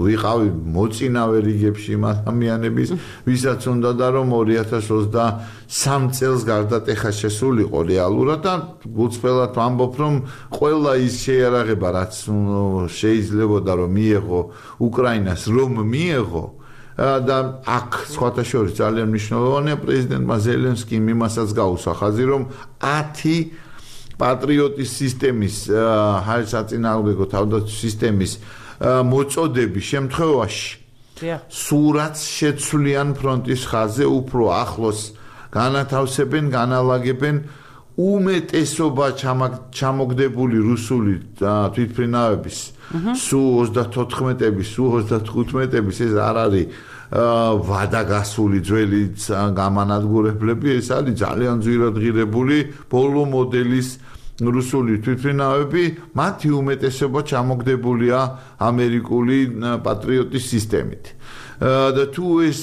ვიყავი მოწინავე რიგებში იმ ადამიანების, ვისაც უნდა და რომ 2023 წელს გარდატეხა შესულიყო რეალურად და გულწრფელად ვამბობ რომ ყველა ის შეიარაღება რაც შეიძლებოდა რომ მიიღო უკრაინას რომ მიიღო და აქ სხვათა შორის ძალიან მნიშვნელოვანია პრეზიდენტმა ზელენსკიმ იმასაც გაუსვა ხაზი რომ 10 პატრიოტის სისტემის ჰაერსაწინააღმდეგო თავდაცვის სისტემის მოწოდების შემთხვევაში სურაც შეცვლიან ფრონტის ხაზზე უფრო ახლოს განათავსებენ, განალაგებენ უმეტესობა ჩამოგდებული რუსული თვითფრინავების სუ 34-ების, სუ 35-ების ეს არ არის ვადაგასული ძველი გამანადგურებლები, ეს არის ძალიან ძვირადღირებული ბოლო მოდელის რუსული თვითფრინავები, მათი უმეტესობა ჩამოგდებულია ამერიკული პატრიოტის სისტემით. და თუ ეს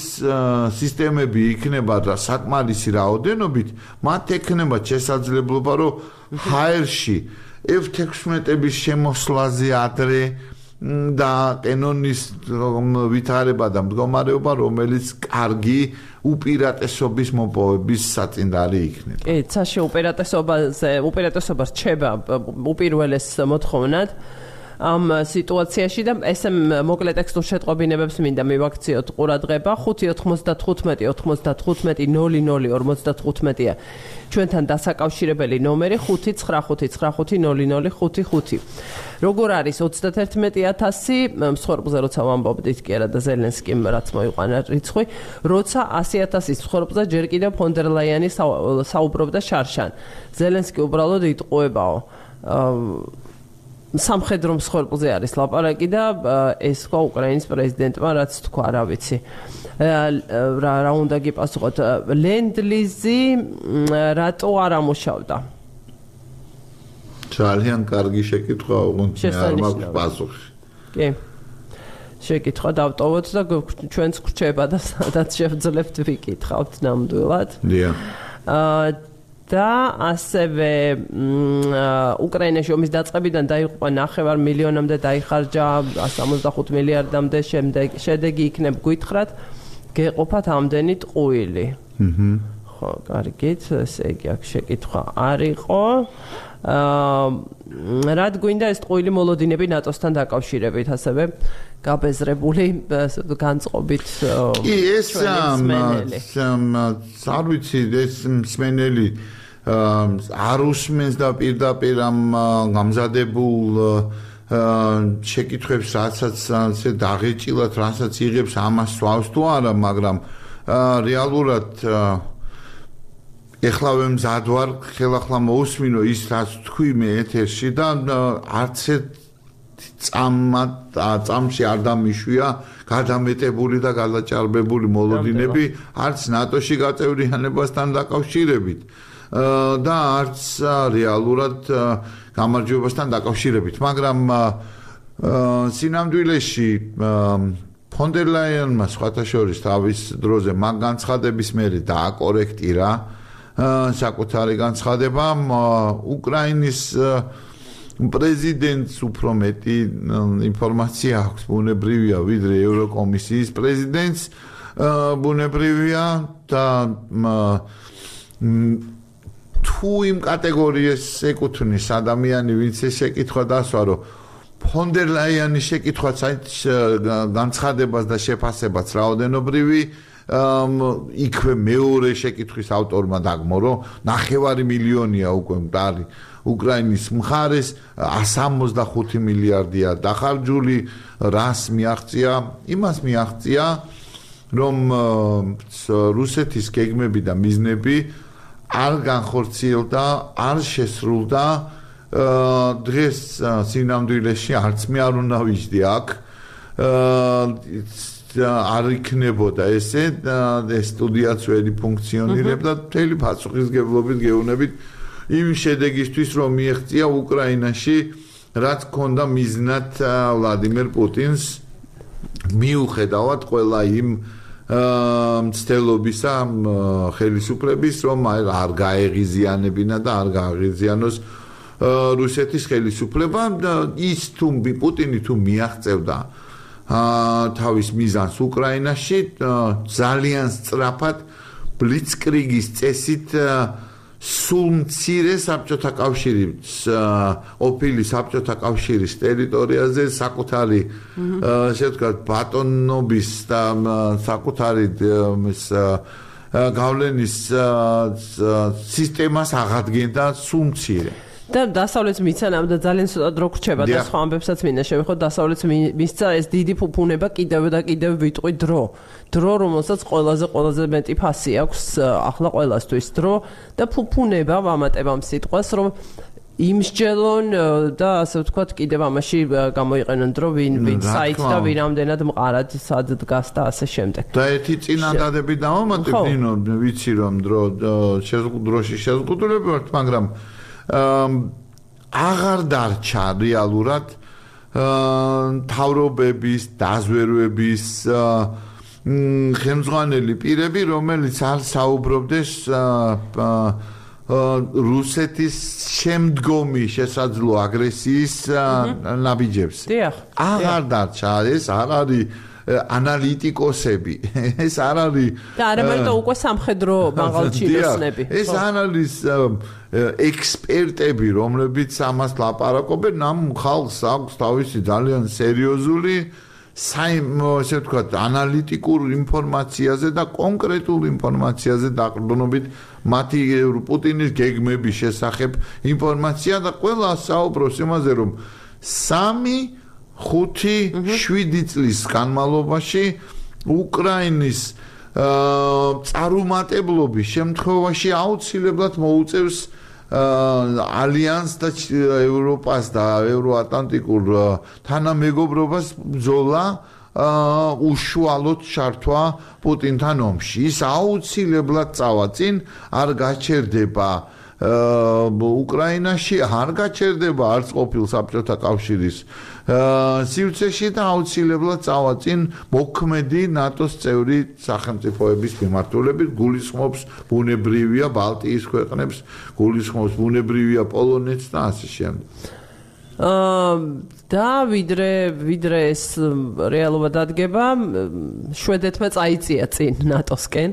სისტემები იქნება და საკმარისი რაოდენობით, მათ ექნება შესაძლებლობა, რომ ჰაერში F16-ების შემოსვლაზე ადრე და კენონის ვითარება და მდგომარეობა, რომელიც კარგი უპირატესობის მოპოვების საწინდარი იქნება. კი, ცაში უპირატესობაზე, უპირატესობა რჩება უპირველეს მოთხოვნად. ამ სიტუაციაში და ესე მოკლე ტექსტურ შეტყობინებებს მინდა მივაქციოთ. ყურადღება 595-95-00-55-ია ჩვენთან დასაკავშირებელი ნომერი 595-95-00-55 როგორ არის 31000 მსხვერპლზე როცა ვამბობდით კი არა და ზელენსკიმ რაც მოიყვანა რიცხვი როცა 100000-ის მსხვერპლზე ჯერ კიდევ ფონდერლაიანი საუბრობდა შარშან. ზელენსკი უბრალოდ იტყუებაო სამხედრო მსხვერპლზე არის ლაპარაკი და ეს ხო უკრაინის პრეზიდენტმა რაც თქვა, რა ვიცი. რა რა უნდა გიპასუხოთ? ლენდლიზი რატო არ ამუშავდა? ძალიან კარგი შეკითხვა, უგუნი არ მაქვს პასუხი. კი. შეკითხვა დავტოვოთ და ჩვენც ხრჩება და სადაც შევძლებთ ვიკითხავთ ნამდვილად. დიახ. აა და ასევე უკრაინაში ომის დაწყებიდან დაიღუპა 9 მილიონამდე დაიხარჯა 165 მილიარდამდე შემდეგ შედეგი იქნებ გვითხრათ გეყოფათ ამდენი ტყუილი. აჰა. ხო, კარგით, ესე იგი აქ შეკითხვა არ იყო. აა რად გვინდა ეს ტყუილი მოლოდინები ნატოსთან დაკავშირებით, ასევე გაბეზრებული განწყობით კი ეს არ ვიცი ეს მსმენელი არ უსმენს და პირდაპირ ამ გამზადებულ შეკითხვებს რასაც ასე დაღეჭილად რასაც იღებს ამას სვავს თუ არა მაგრამ რეალურად ეხლა ვემზად ვარ ხელახლა მოусმინო ის რაც თქვი მე ეთერში და არც წამად წამში არ დამიშვია გადამეტებული და გადაჭარბებული მოლოდინები არც ნატოში გაწევრიანებასთან დაკავშირებით და არც რეალურად გამარჯვებასთან დაკავშირებით, მაგრამ სინამდვილეში ფონდერლაიანმა სხვათა შორის თავის დროზე მაგ განცხადების მერე დააკორექტირა საკუთარი განცხადება უკრაინის პრეზიდენტს უფრო მეტი ინფორმაცია აქვს. ბუნებრივია ვიდრე ევროკომისიის პრეზიდენტს ბუნებრივია და თუ იმ კატეგორიას ეკუთვნის ადამიანი, ვინც ეს შეკითხვა დასვა, რომ ფონდერლაიანის შეკითხვაც აი განცხადებას და შეფასებას რაოდენობრივი იქვე მეორე შეკითხვის ავტორმა დაგმორო, ნახევარი მილიონია უკვე მტარი უკრაინის მხარეს 165 მილიარდია დახარჯული, რას მიაღწია? იმას მიაღწია, რომ რუსეთის გეგმები და მიზნები არ განხორციელდა, არ შესრულდა დღეს სინამდვილეში არც მე არ უნდა ვიждდი აქ. არ იქნებოდა ესე ეს სტუდიაც ველი ფუნქციონირებდა მთელი პასუხისგებლობით გეუბნებით იმ შედეგისთვის რომ მიიღწია უკრაინაში რაც ქონდა მიზნად ვლადიმერ პუტინს მიუხედავად ყველა იმ მცდელობისა ხელისუფლების რომ არ გაეღიზიანებინა და არ გააღიზიანოს რუსეთის ხელისუფლება ის თუ პუტინი თუ მიაღწევდა თავის მიზანს უკრაინაში ძალიან სწრაფად ბლიცკრიგის წესით სულ მცირე საბჭოთა კავშირის ოფილი საბჭოთა კავშირის ტერიტორიაზე საკუთარი ესე ვთქვათ ბატონობის და საკუთარი ეს გავლენის სისტემას აღადგენდა სულ მცირე და დასავლეთ მიცანამ და ძალიან ცოტა დრო გრჩება და სხვა ამბებსაც მინდა შევეხოთ დასავლეთ მისცა ეს დიდი ფუფუნება კიდევ და კიდევ ვიტყვი დრო. დრო რომელსაც ყველაზე ყველაზე მეტი ფასი აქვს ახლა ყველასთვის დრო და ფუფუნება ვამატებამ სიტყვას რომ იმსჯელონ და ასე ვთქვათ კიდევ ამაში გამოიყენონ დრო ვინ ვინ საით და ვინ ამდენად მყარად სად დგას და ასე შემდეგ. და ერთი წინანდადები დავამატებ ნინო ვიცი რომ დრო შეზღუდროში შეზღუდრები ვართ მაგრამ აღარ დარჩა რეალურად თავრობების დაზვერვების ხელმძღვანელი პირები რომელიც არ საუბრობდეს რუსეთის შემდგომი შესაძლო აგრესიის ნაბიჯებს. აღარ დარჩა ეს არ არის ანალიტიკოსები. ეს არ არის და არა მარტო უკვე სამხედრო მაღალჩინოსნები ეს არ არის ექსპერტები რომლებიც ამას ლაპარაკობენ ამ ხალხს აქვს თავისი ძალიან სერიოზული საიმ ესე ვთქვათ ანალიტიკურ ინფორმაციაზე და კონკრეტულ ინფორმაციაზე დაყრდნობით მათი პუტინის გეგმების შესახებ ინფორმაცია და ყველა საუბრობს იმაზე რომ სამი 5-7 წლის განმავლობაში უკრაინის წარუმატებლობის შემთხვევაში აუცილებლად მოუწევს ალიანს და ევროპას და ევროატლანტიკურ თანამეგობრობას ბრძოლა უშუალოდ ჩართვა პუტინთან ომში. ის აუცილებლად წავაწინ, არ გაჩერდება უკრაინაში არ გაჩერდება არც ყოფილ საბჭოთა კავშირის სივრცეში და აუცილებლად წავაწინ მოქმედი ნატოს წევრი სახელმწიფოების მიმართულებით. გულისხმობს ბუნებრივია ბალტიის ქვეყნებს გულისხმობს ბუნებრივია პოლონეთს და ასე შემდეგ. აა და ვიდრე ვიდრე ეს რეალობა დადგება შვედეთმა წაიწია წინ ნატოსკენ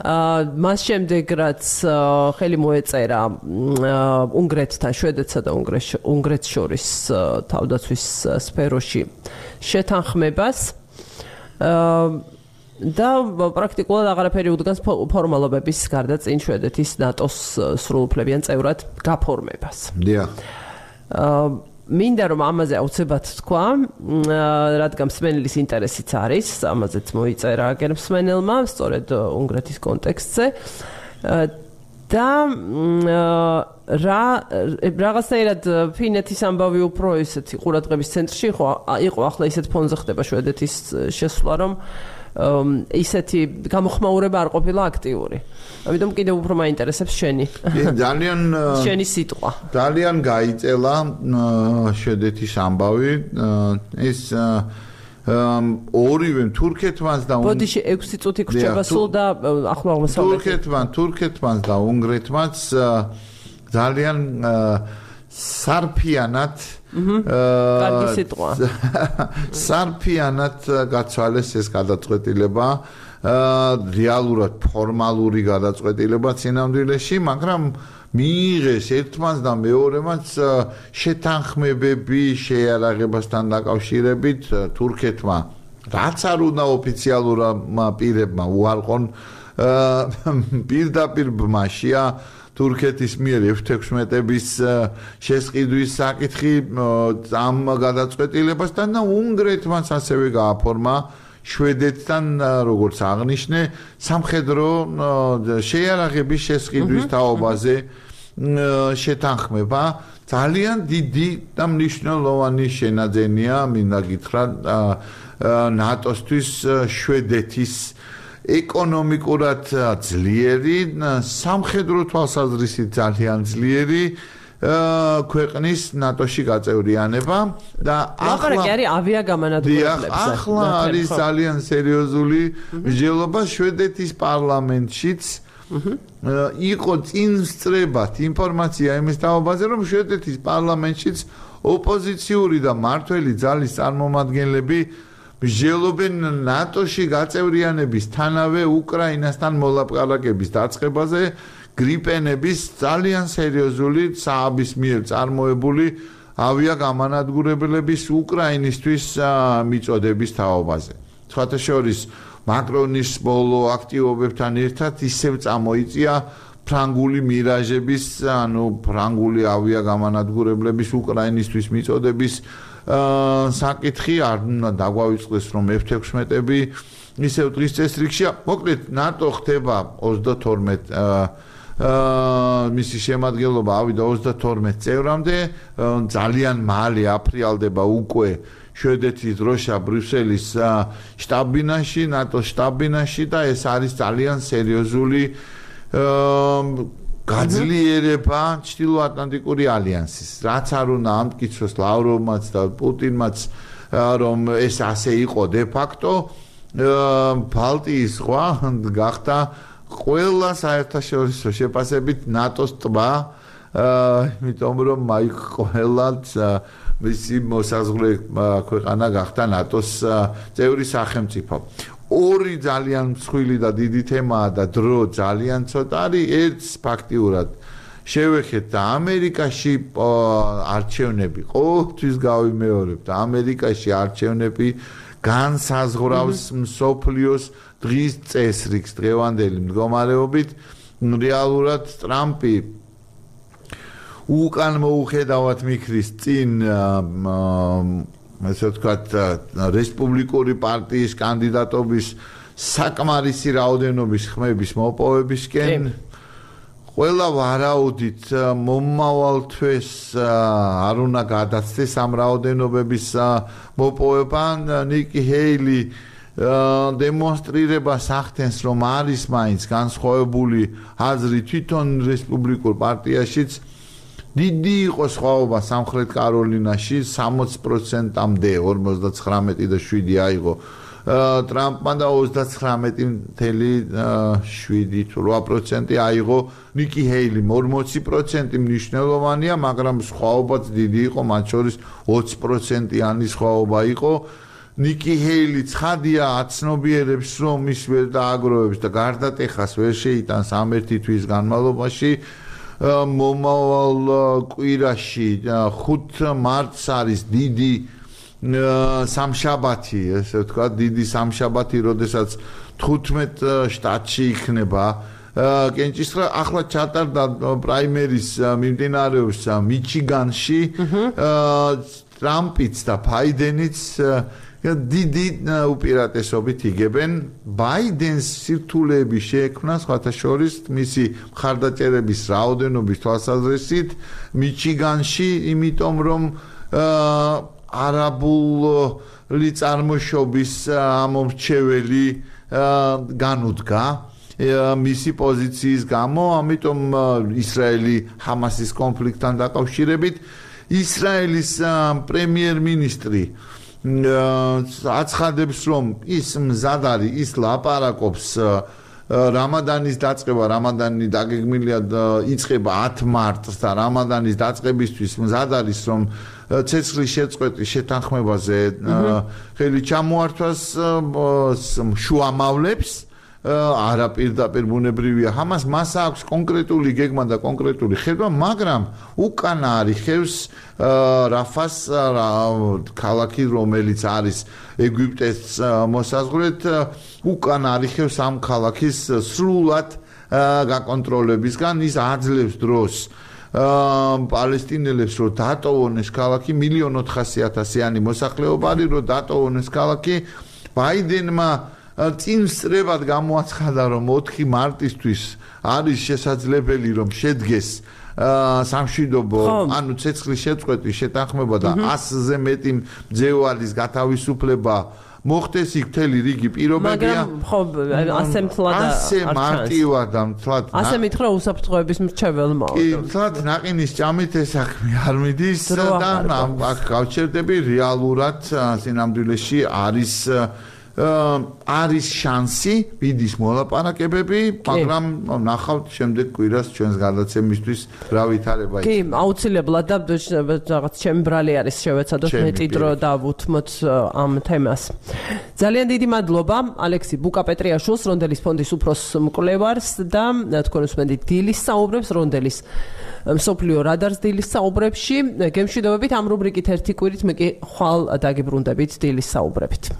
აა მას შემდეგ რაც ხელი მოეწერა უნგრეთთან, შვედეთსა და უნგრეთს შორის თავდაცვის სფეროში შეთანხმებას აა და პრაქტიკულად აღარაფერი უდგას ფორმალობების გარდა წინ შვედეთის ნატოს სრულუფლებიან წევრად გაფორმებას. დიახ. აა მინდა რომ ამაზე აუცილებლად თქვა, რადგან მსმენელის ინტერესიც არის, ამაზეც მოიწერა აგერ მსმენელმა, სწორედ უნგრეთის კონტექსტზე. და რა რაღაცნაირად ფინეთის ამბავი უფრო ისეთი ყურადღების ცენტრში იყო, იყო ახლა ისეთ ფონზე ხდება შვედეთის შესვლა, რომ ისეთი გამოხმაურება არ ყოფილა აქტიური. ამიტომ კიდევ უფრო მაინტერესებს შენი. ძალიან შენი სიტყვა. ძალიან გაიწელა შვედეთის ამბავი. ეს ორივე თურქეთმანს და ბოდიში 6 წუთი გრჩება სულ და ახლა აღმოსავლეთ თურქეთმან თურქეთმანს და უნგრეთმანს ძალიან სარფიანად აა კარგი სიტყვა. სარფიანად გაცვალეს ეს გადაწყვეტილება. აა რეალურად ფორმალური გადაწყვეტილება ცინამდვილეში, მაგრამ მიიღეს ერთმანს და მეორემაც შეთანხმებები შეარაღებასთან დაკავშირებით თურქეთმა რაც არ უნდა ოფიციალურმა პირებმა უარყონ პირდაპირ ბმაშია თურქეთის მიერ F16-ების შესყიდვის საკითხი ამ გადაწყვეტილებასთან და უნგრეთმაც ასევე გააფორმა შვედეთთან როგორც აღნიშნე სამხედრო შეიარაღების შესყიდვის თაობაზე შეთანხმება. ძალიან დიდი და მნიშვნელოვანი შენაძენია მინდა გითხრა ნატოსთვის შვედეთის ეკონომიკურად ძლიერი, სამხედრო თვალსაზრისით ძალიან ძლიერი ქვეყნის ნატოში გაწევრიანება და ახლა კი არის ავიაგამანადგურებლებზე. ახლა არის ძალიან სერიოზული მსჯელობა შვედეთის პარლამენტშიც. იყო წინსწრებათ ინფორმაცია იმის თაობაზე, რომ შვედეთის პარლამენტშიც ოპოზიციური და მართველი ძალის წარმომადგენლები მსჯელობენ ნატოში გაწევრიანების თანავე უკრაინასთან მოლაპარაკების დაწყებაზე გრიპენების ძალიან სერიოზული სააბის მიერ წარმოებული ავიაგამანადგურებლების უკრაინისტვის მიწოდების თაობაზე. სხვათა შორის მაკრონის ბოლო აქტივობებთან ერთად ისევ წამოიწია ფრანგული მირაჟების, ანუ ფრანგული ავიაგამანადგურებლების უკრაინისტვის მიწოდების საკითხი არ უნდა დაგვავიწყდეს რომ F16-ები ისევ დღის წესრიგშია. მოკლედ ნატო ხდება 32 აა მისი შემადგენლობა ავიდა 32 წევრამდე, ძალიან მალე აფრიალდება უკვე შვედეთის დროშა ბრიუსელის შტაბ-ბინაში, ნატო შტაბ-ბინაში და ეს არის ძალიან სერიოზული აა გაძლიერება ჩtildeატლანტიკური ალიანსის. რაც არ უნდა ამტკიცოს ლავროვმაც და პუტინმაც რომ ეს ასე იყო de facto ბალტიის ზღვა გახდა ყველა საერთაშორისო შეფასებით ნატოს ტბა იმიტომ რომ მაიკ ყველაც მისი მოსაზღვრე ქვეყანა გახდა ნატოს წევრი სახელმწიფო. ორი ძალიან მსხვილი და დიდი თემაა და დრო ძალიან ცოტა არის ერთს ფაქტიურად შევეხეთ და ამერიკაში არჩევნები ყოველთვის გავიმეორებ და ამერიკაში არჩევნები განსაზღვრავს მსოფლიოს დღის წესრიგს დღევანდელი მდგომარეობით. რეალურად ტრამპი უკან მოუხედავად მიქრის წინ ასე ვთქვათ, რესპუბლიკური პარტიის კანდიდატობის საკმარისი რაოდენობის ხმების მოპოვებისკენ. ყველა ვარაუდით მომავალ თვეს არ უნდა გადაცდეს ამ რაოდენობების მოპოვება ნიკი ჰეილი დემონსტრირებას ახდენს რომ არის მაინც განსხვავებული აზრი თვითონ რესპუბლიკურ პარტიაშიც დიდი იყო სხვაობა სამხრეთ კაროლინაში 60%-ამდე 59 და 7 აიღო. ტრამპმა და 39.7-8% აიღო ნიკი ჰეილი. 40% მნიშვნელოვანია მაგრამ სხვაობაც დიდი იყო მათ შორის 20%-იანი სხვაობა იყო. ნიკი ჰეილი ცხადია აცნობიერებს რომ ის ვერ დააგროვებს და გარდა ტეხას ვერ შეიტანს ამ ერთი თვის განმავლობაში მომავალ კვირაში 5 მარტს არის დიდი სამშაბათი, ესე ვთქვა, დიდი სამშაბათი, როდესაც 15 შტატში იქნება. კენჭისხრა ახლა ჩატარდა პრაიმერის მიმდინარეობს მიჩიგანში ტრამპიც და ბაიდენიც დიდი უპირატესობით იგებენ. ბაიდენს სირთულეები შეექმნა სხვათა შორის მისი მხარდაჭერების რაოდენობის თვალსაზრისით. მიჩიგანში იმიტომ რომ არაბული წარმოშობის ამომრჩეველი განუდგა მისი პოზიციის გამო ამიტომ ისრაელი ჰამასის კონფლიქტთან დაკავშირებით ისრაელის პრემიერ-მინისტრი აცხადებს რომ ის მზად არის ის ლაპარაკობს რამადანის დაწყება რამადანი დაგეგმილია იწება 10 მარტს და რამადანის დაწყებისთვის მზად არის რომ ცეცხლის შეწყვეტის შეთანხმებაზე ხელი ჩამოართვას შუამავლებს არაპირდაპირ ბუნებრივია. ამას მას აქვს კონკრეტული გეგმა და კონკრეტული ხედვა, მაგრამ უკანა არის ხევს რაფას ქალაქი, რომელიც არის ეგვიპტეს მოსაზღვრეთ, უკანა არის ხევს ამ ქალაქის სრულად გაკონტროლებისგან. ის აძლევს დროს აა პალესტინელებს რომ დატოვონ ეს ქალაქი. 1.400.000-იანი მოსახლეობა არის რომ დატოვონ ეს ქალაქი. ბაიდენმა წინ სწრებად გამოაცხადა რომ 4 მარტისთვის არის შესაძლებელი რომ შედგეს სამშვიდობო ანუ ცეცხლის შეწყვეტის შეთანხმება და 100-ზე მეტი მძევალის გათავისუფლება მოხდეს იქ მთელი რიგი პირობებია. მაგრამ ხო ასე მთლად ასე მარტივად და მთლად ასე მითხრა უსაფრთხოების მრჩეველმა კი მთლად ნაყინის ჭამით ეს საქმე არ მიდის და აქ გავჩერდები რეალურად სინამდვილეში არის არის შანსი ვიდის მოლაპარაკებები, მაგრამ ნახავთ შემდეგ კვირას ჩვენს გადაცემისთვის რა ვითარება იქნება. კი, აუცილებლად და რაღაც ჩემი ბრალი არის შევეცადოთ მეტი დრო და ვუთმოთ ამ თემას. ძალიან დიდი მადლობა ალექსი ბუკაპეტრიაშვილს, რონდელის ფონდის უფროს მკვლევარს და თქვენ უსმენთ დილის საუბრებს რონდელის სოფლიო რადარს დილის საუბრებში. გემშვიდობებით ამ რუბრიკით ერთი კვირით მე კი ხვალ დაგიბრუნდებით დილის საუბრებით.